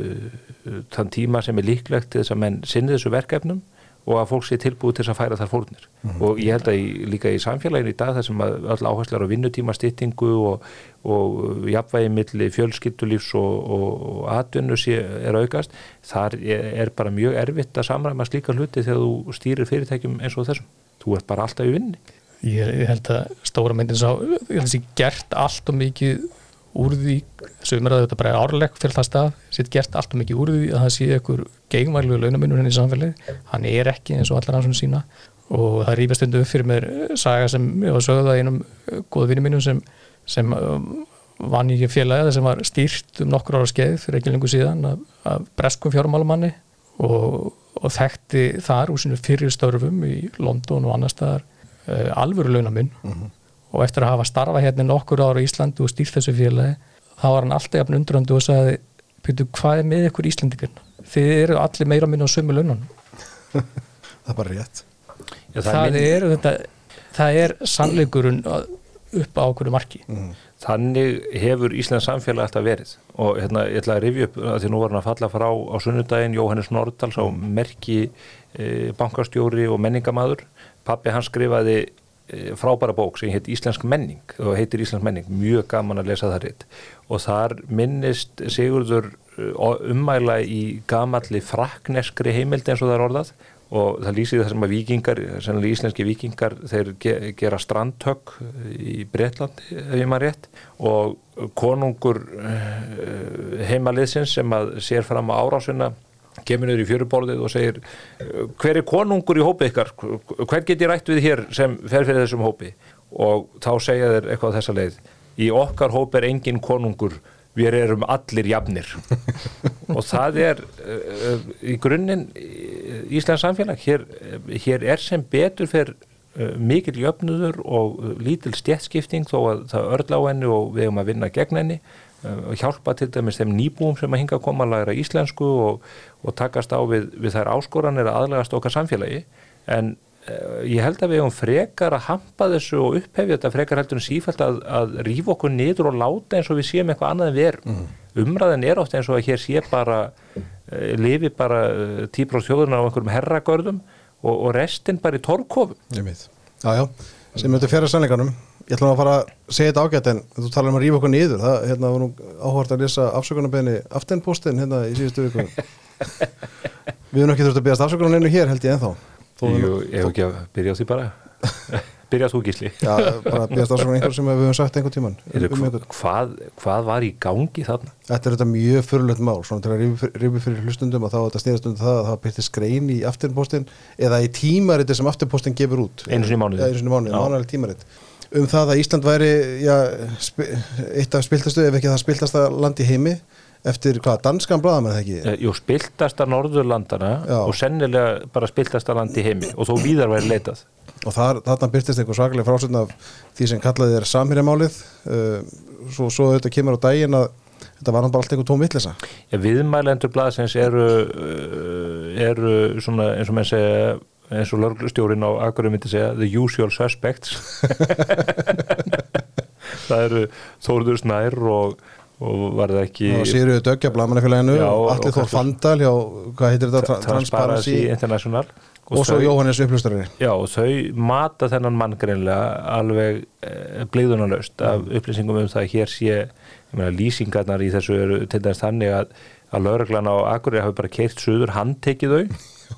Speaker 2: þann tíma sem er líklegt þess að menn sinni þessu verkefnum og að fólk sé tilbúið til að færa þar fórnir. Og ég held að í, líka í samfélaginu í dag þar sem öll áherslar á vinnutíma styttingu og, og jafnvægi milli fjölskyldulífs og, og, atvinnu sé, er aukast þar er, bara mjög erfitt að samræma slíka hluti þegar þú stýrir fyrirtækjum eins og þessum. Þú ert bara alltaf í vinni
Speaker 3: ég, held að stóra myndin sá ég held að þessi gert allt og mikið úr því, sem er að þetta bara árleg fyrir það stað, sér gert allt og mikið úr því að það sé einhver gegnvælu launamunur henni í samfélagi, hann er ekki eins og allar hans sína og það rýfast stundu upp fyrir mér eh, saga sem ég var sögða einum eh, góða vinni mínum sem, sem um, vann í félagi sem var stýrt um nokkur ára skeið fyrir ekki lengur síðan af, af breskum fjármálumanni og, og þekkti þar úr sinu fyrir störfum í London og annar staðar uh, alvöru launamun og eftir að hafa starfa hérna nokkur ára í Íslandi og stýrt þessu félagi þá var hann alltaf jafn undrandi og sagði Pítur, hvað er með ykkur Íslandikinn? Þið eru allir meira minna á sömu laununum.
Speaker 1: Það er bara rétt.
Speaker 2: Já,
Speaker 3: það,
Speaker 2: minn-
Speaker 3: er þetta það er sannleikurinn að- upp á okkur marki.
Speaker 2: Þannig hefur Íslands samfélag alltaf verið. Og hérna, ég ætla að rifja upp að því nú var hann að falla frá á sunnudaginn Jóhannes Nordal, sá merki e, bankastjóri og menningamadur pappi hann skrifaði frábæra bók sem heit Íslensk menning og heitir Íslensk menning, mjög gaman að lesa það ritt og þar minnist Sigurður e, ummæla í gamalli frakneskri heimild eins og það er orðað. Og það lýsir þessum að vikingar, sennilega íslenski vikingar þeir ge gera strandhögg í Breitlandi, ef ég maður rétt. Og konungur eh, heimaliðsins sem að sér fram á árásuna kemur niður í fjöruborðið og segir hver er konungur í hópi ykkar? Hver get ég rætt við hér sem fer fyrir þessum hópi? Og þá segja þeir eitthvað þessa leið í okkar hópi er engin konungur við erum allir jafnir. Og það er uh, í grunninn Íslands samfélag. Hér, hér er sem betur fyrir uh, mikil jöfnuður og lítil stjættskipting þó að það örla á henni og við erum að vinna gegn henni hjálpa til dæmis þeim nýbúum sem að hinga að koma að læra íslensku og, og takast á við, við þær áskoranir að aðlegast okkar samfélagi. En uh, ég held að við hefum frekar að hampa þessu og upphefja þetta frekar heldur en sífælt að, að rífa okkur niður og láta eins og við séum eitthvað annað en við erum. Umræðin er oft eins og að hér sé bara uh, lifi bara típr á þjóðuna á einhverjum herragörðum og, og restin bara í torkofum
Speaker 1: sem myndi fjara sannleikanum Ég ætla nú að fara að segja þetta ágætt en þú talar um að rífa okkur niður. Það hérna, var nú áhvert að lesa afsökunarbeginni aftenpostin hérna í síðustu viku. Við erum ekki þurft að beðast afsökunar neinu hér held ég ennþá.
Speaker 2: Jú, ég hef ekki að byrja á því bara. Byrja þú gísli.
Speaker 1: Já, bara beðast afsökunar einhver sem við höfum sagt einhvern tíman
Speaker 2: Heyrðu,
Speaker 1: um einhvern.
Speaker 2: hvað, hvað var í gangi þarna?
Speaker 1: Þetta er þetta mjög fyrirlegt mál svona til að rífi fyrir, hlustundum og þá þetta snýðast um það að það byrti skrein í aftenpostin eða í tímariti sem aftenpostin gefur út.
Speaker 2: Einu sinni mánuði.
Speaker 1: Um það að Ísland væri já, eitt af spiltastu ef ekki það spiltasta land í heimi eftir hvað, danskan bræðamenn eða ekki?
Speaker 2: Eh, Jú, spiltasta Norðurlandana
Speaker 1: Já.
Speaker 2: og sennilega bara spiltasta land í heimi og þó víðar væri leitað.
Speaker 1: Og þar, þarna byrtist einhver svakalega frásögn af því sem kallaði er samhýrjamálið uh, svo, svo þetta kemur á daginn að þetta var hann bara allt einhver tóm vitleysa.
Speaker 2: Já, viðmælendur blaðsins eru, eru svona eins og menn segja eins og lörglustjórin á Akurum myndi segja the usual suspects. Það eru Þórður Snær og, og var það ekki
Speaker 1: og Sigriður Döggja, Blamanafélaginu
Speaker 2: Já,
Speaker 1: og
Speaker 2: og
Speaker 1: Allir Þór. Fandal hjá, hvað heitir þetta, Tra-
Speaker 2: Transparency International.
Speaker 1: Og svo
Speaker 2: þau-
Speaker 1: Jóhannes upplustari
Speaker 2: Já, og þau mata þennan mann greinlega alveg e, blíðunarlaust af upplýsingum um það að hér sé meina, lýsingarnar í þessu eru til dæmis þannig að, að lauruglan á Akureyri hafi bara keirt suður, handtekið þau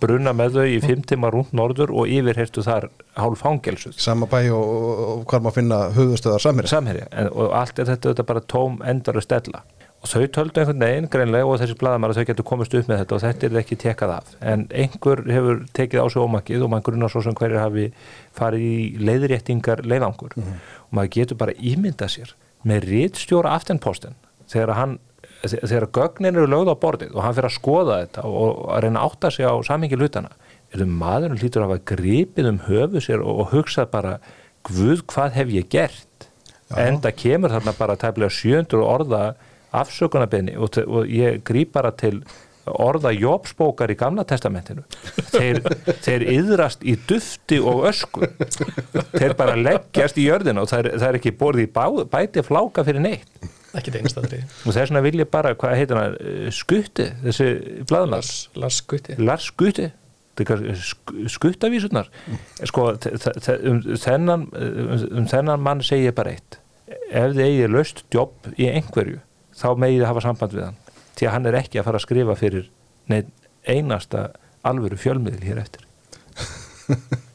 Speaker 2: bruna með þau í fimm tíma rúnt norður og yfirheyrtu þar hálf fangelsuð.
Speaker 1: Sama bæ og, og, og hvar maður finna höfustöðar samherja.
Speaker 2: Samherja en, og allt er þetta, þetta bara tóm endar að stella. Og þau töldu einhvern veginn greinlega og þessi bladamæra þau getur komist upp með þetta og þetta er ekki tekað af. En einhver hefur tekið á sig ómakið og maður grunnar svo sem hverju hafi farið í leiðréttingar leiðangur. Og maður getur bara ímynda sér með rítstjóra aftenposten þegar hann þegar gögnin eru lögð á borðið og hann fyrir að skoða þetta og að reyna að átta sig á samingi hlutana eða maðurinn hlýtur að hafa gripið um höfu sér og, og hugsað bara Guð, hvað hef ég gert?
Speaker 1: Já.
Speaker 2: Enda kemur þarna bara tæmlega 700 orða afsökunarbeini og, og ég grýp bara til orða jópsbókar í gamla testamentinu þeir, þeir yðrast í dufti og ösku þeir bara leggjast í jörðina og það er, það er ekki borðið bæti fláka fyrir neitt
Speaker 3: ekki það einstæðri
Speaker 2: og þess vegna vil ég bara, hvað heitir hann eh, skutti, þessi blaðmar
Speaker 3: Lars, Lars Gutti
Speaker 2: Lars Skutti skuttavísurnar. Sko, um, þennan, um þennan mann segi ég bara eitt. Ef þið eigið löst jobb í einhverju þá megið þið hafa samband við hann. Því að hann er ekki að fara að skrifa fyrir neinn einasta alvöru fjölmiðil hér eftir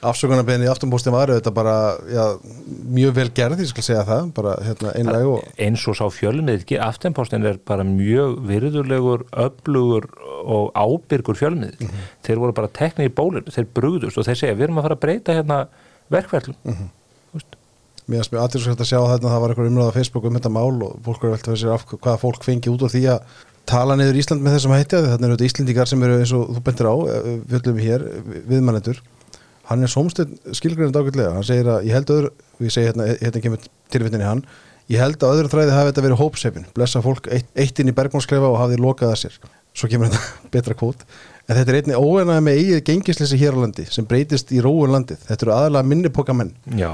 Speaker 1: afsökunarbeginni í aftunbústin var þetta bara já, mjög vel gerð, ég skal segja það bara hérna, einlega og
Speaker 2: eins og sá fjölmiðil, aftenpostin er bara mjög virðulegur, öflugur og ábyrgur fjölmiðil þeir voru bara teknir í bólinu, þeir brugðust og þeir segja við erum að fara að breyta hérna verkverðlum mm
Speaker 1: mér finnst mjög aðtilsvægt að sjá þetta það var eitthvað umræða á Facebook um þetta mál og fólk er veltað sér af hvaða fólk fengi út úr því að tala niður Ísland með þessum hætti þannig eru þetta Íslendingar sem eru eins og þú bentir á eh, fjöllum hér, viðmannendur hann er sómstöð skilgreinandi ágætlega. Hann segir að ég held öðru ég segi hérna, hérna kemur tilvittinni hann ég held að öðrum þræði hafi þetta verið hópsefin blessa fólk eitt, eitt inn í bergmálsklefa og hafði lokað að sér. Svo kemur þetta betra kvót. En þetta er einni óeinaði með eigið gengisleysi hér á landi sem breytist í róun landið. Þetta eru aðalega minni pokamenn.
Speaker 2: Já,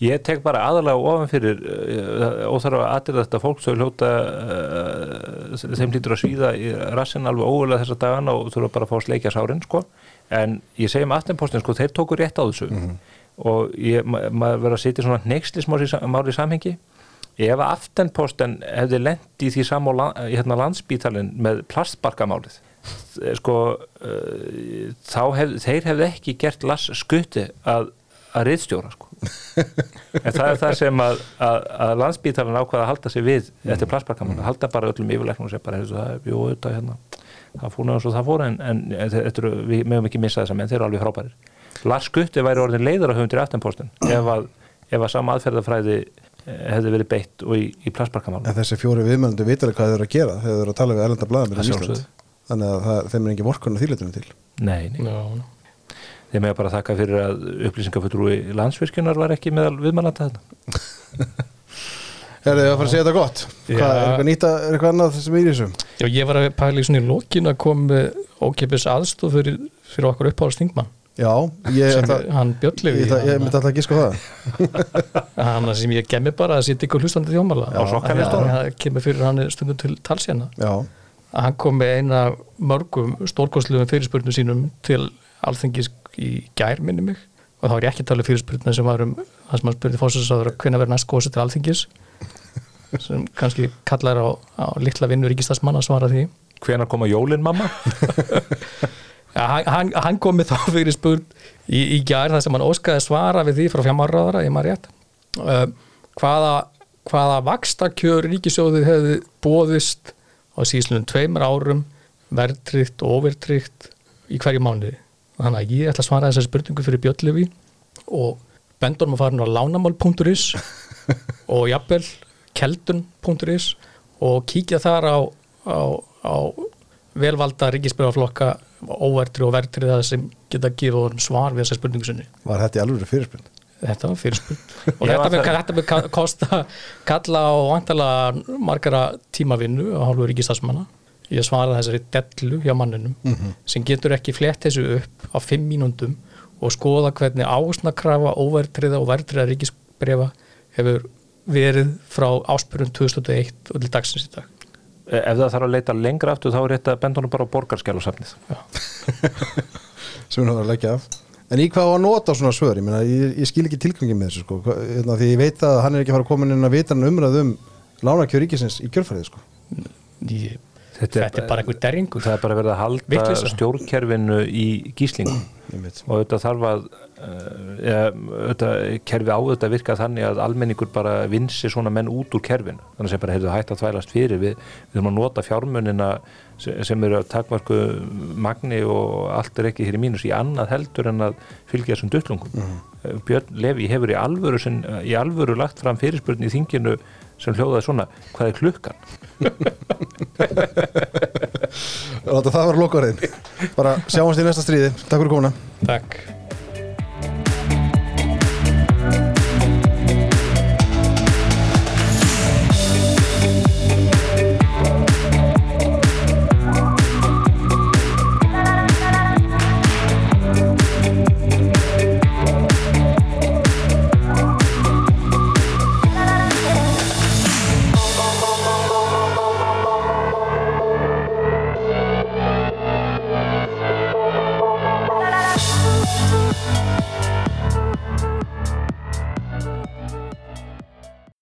Speaker 2: ég tek bara aðalega ofan fyrir uh, óþarf að aðrið þetta fólk svo hljóta uh, þeim lítur að svíða í rassin alveg ógulega þessa dagana og þurfa bara að fá sleikja sárin sko. En ég segi með aftenpostin sko, þeir tóku rétt á þessu. Og ég, ma maður verður að setja svona neykslismáli í samhengi. Ef að aftenposten hefði lent í því samá hérna, landsbítalinn með plastbarkamálið sko uh, þá hef, þeir hefði ekki gert lass skutti að, að riðstjóra sko. En það er það sem að, að, að landsbítalinn ákvaða að halda sig við eftir plastbarkamál, að halda bara öllum yfirleiknum og segja bara, jú, þetta hérna það fór náttúrulega svo það fór en, en þetta við mögum ekki missa þessa menn, þeir eru alveg frábærir. Lars Gutti væri orðin leiðar á höfundir aftenpostin ef að, ef að sama aðferðafræði eh, hefði verið beitt og í, í plastbarkamál
Speaker 1: en þessi fjóri viðmennandi vitar hvað þau eru að gera þegar þau eru að tala við erlenda
Speaker 2: Að sjálfsögðu.
Speaker 1: þannig að það, þeim er engin vorkunn að þýletunum til.
Speaker 2: Nei, nei,
Speaker 3: Já,
Speaker 2: þeim er bara að þakka fyrir að upplýsingafutrúi landsvirkjunar var ekki meðal viðmannata þetta
Speaker 1: Er þið að fara að segja þetta gott? Hvað, er eitthvað nýta, er eitthvað annað sem er í þessu?
Speaker 3: Já, ég var að pæla í svona í lokin að koma með ókipis aðstof fyrir, fyrir okkur uppáhaldst þingmann.
Speaker 1: Já, ég,
Speaker 3: sem
Speaker 1: ætla,
Speaker 3: hann
Speaker 1: ég,
Speaker 3: Björnlegu
Speaker 1: ætla, ég myndi alltaf að gíska á það.
Speaker 3: Hann sem ég gemmi bara að sitja ykkur hlustandi þjómala
Speaker 2: Á sokkalistunum?
Speaker 3: það kemur fyrir hann stundum til talsjana
Speaker 1: Já,
Speaker 3: að hann kom með eina af mörgum stórkostluðum fyrirspurnum sínum til alþengis í gær minni mig. Og þá er ég ekki að tala um fyrirspurnum sem var um það sem hann spurði fórsæðsáður að hvenna verður næst góðsett til alþengis sem kannski kallar á, á litla vinnu ríkistasmann að svara því.
Speaker 2: Hvenær koma jólin mamma?
Speaker 3: ja, hann, hann- kom með þá fyrir spurn í, í gær þar sem hann óskaði svara við því frá fjármáraðara, ég maður rétt. Uh, hvaða, hvaða vakstakjör ríkisjóðið hefði bóðist á síðslunum tveimur árum verðtrygt og overtrygt í hverju mánuði? Þannig að ég ætla að svara þessari spurningu fyrir Björnlefi og bendunum að fara nú á lánamál.is og jafnvel keldun.is og kíkja þar á, á, á velvalda ríkisbyrðaflokka óvertri og vertri það sem geta gefið honum svar við þessari spurningu sinni.
Speaker 1: Var þetta í alveg fyrirspinn
Speaker 3: þetta var fyrirspurn og þetta
Speaker 2: það-
Speaker 3: þetta kosta kalla á vantalega margara tímavinnu á hálfu ríkistasmanna ég svara þessari dellu hjá manninum sem getur ekki flett þessu upp á fimm mínúndum og skoða hvernig ásnakrafa óvertriða og vertriða ríkisbrefa hefur verið frá áspyrjun 2001 og til dagsins í dag
Speaker 2: Ef það þarf að leita lengra aftur þá er þetta bendunum bara á borgarskjálusafnið
Speaker 1: sem hún var að leggja af En í hvað á að nota svona svör? Ég, meina, ég, ég skil ekki tilgangi með þessu sko. Hva- hérna, því ég veit að hann er ekki að fara að koma inn að vita hann umræð um lánakjör ríkisins í kjörfærið sko.
Speaker 3: ég,
Speaker 2: þetta,
Speaker 3: þetta er bara einhver derringur.
Speaker 2: Það er bara verið að halda
Speaker 3: Vitleysa.
Speaker 2: stjórnkerfinu í gíslingu og þetta þarf að uh, ja, þetta kerfi á þetta að virka þannig að almenningur bara vinsi svona menn út úr kerfinu. Þannig sem bara hefur hægt að þvælast fyrir. Við, við þurfum að nota fjármunina sem, eru að takmarku magni og allt er ekki hér í mínus í annað heldur en að fylgja þessum duttlungum mm. Björn Levi hefur í alvöru, í alvöru lagt fram fyrirspurn í þinginu sem hljóðaði svona, hvað er klukkan?
Speaker 1: Láta það vera lokaðurinn bara sjáumst í næsta stríði, takk fyrir komuna.
Speaker 3: Takk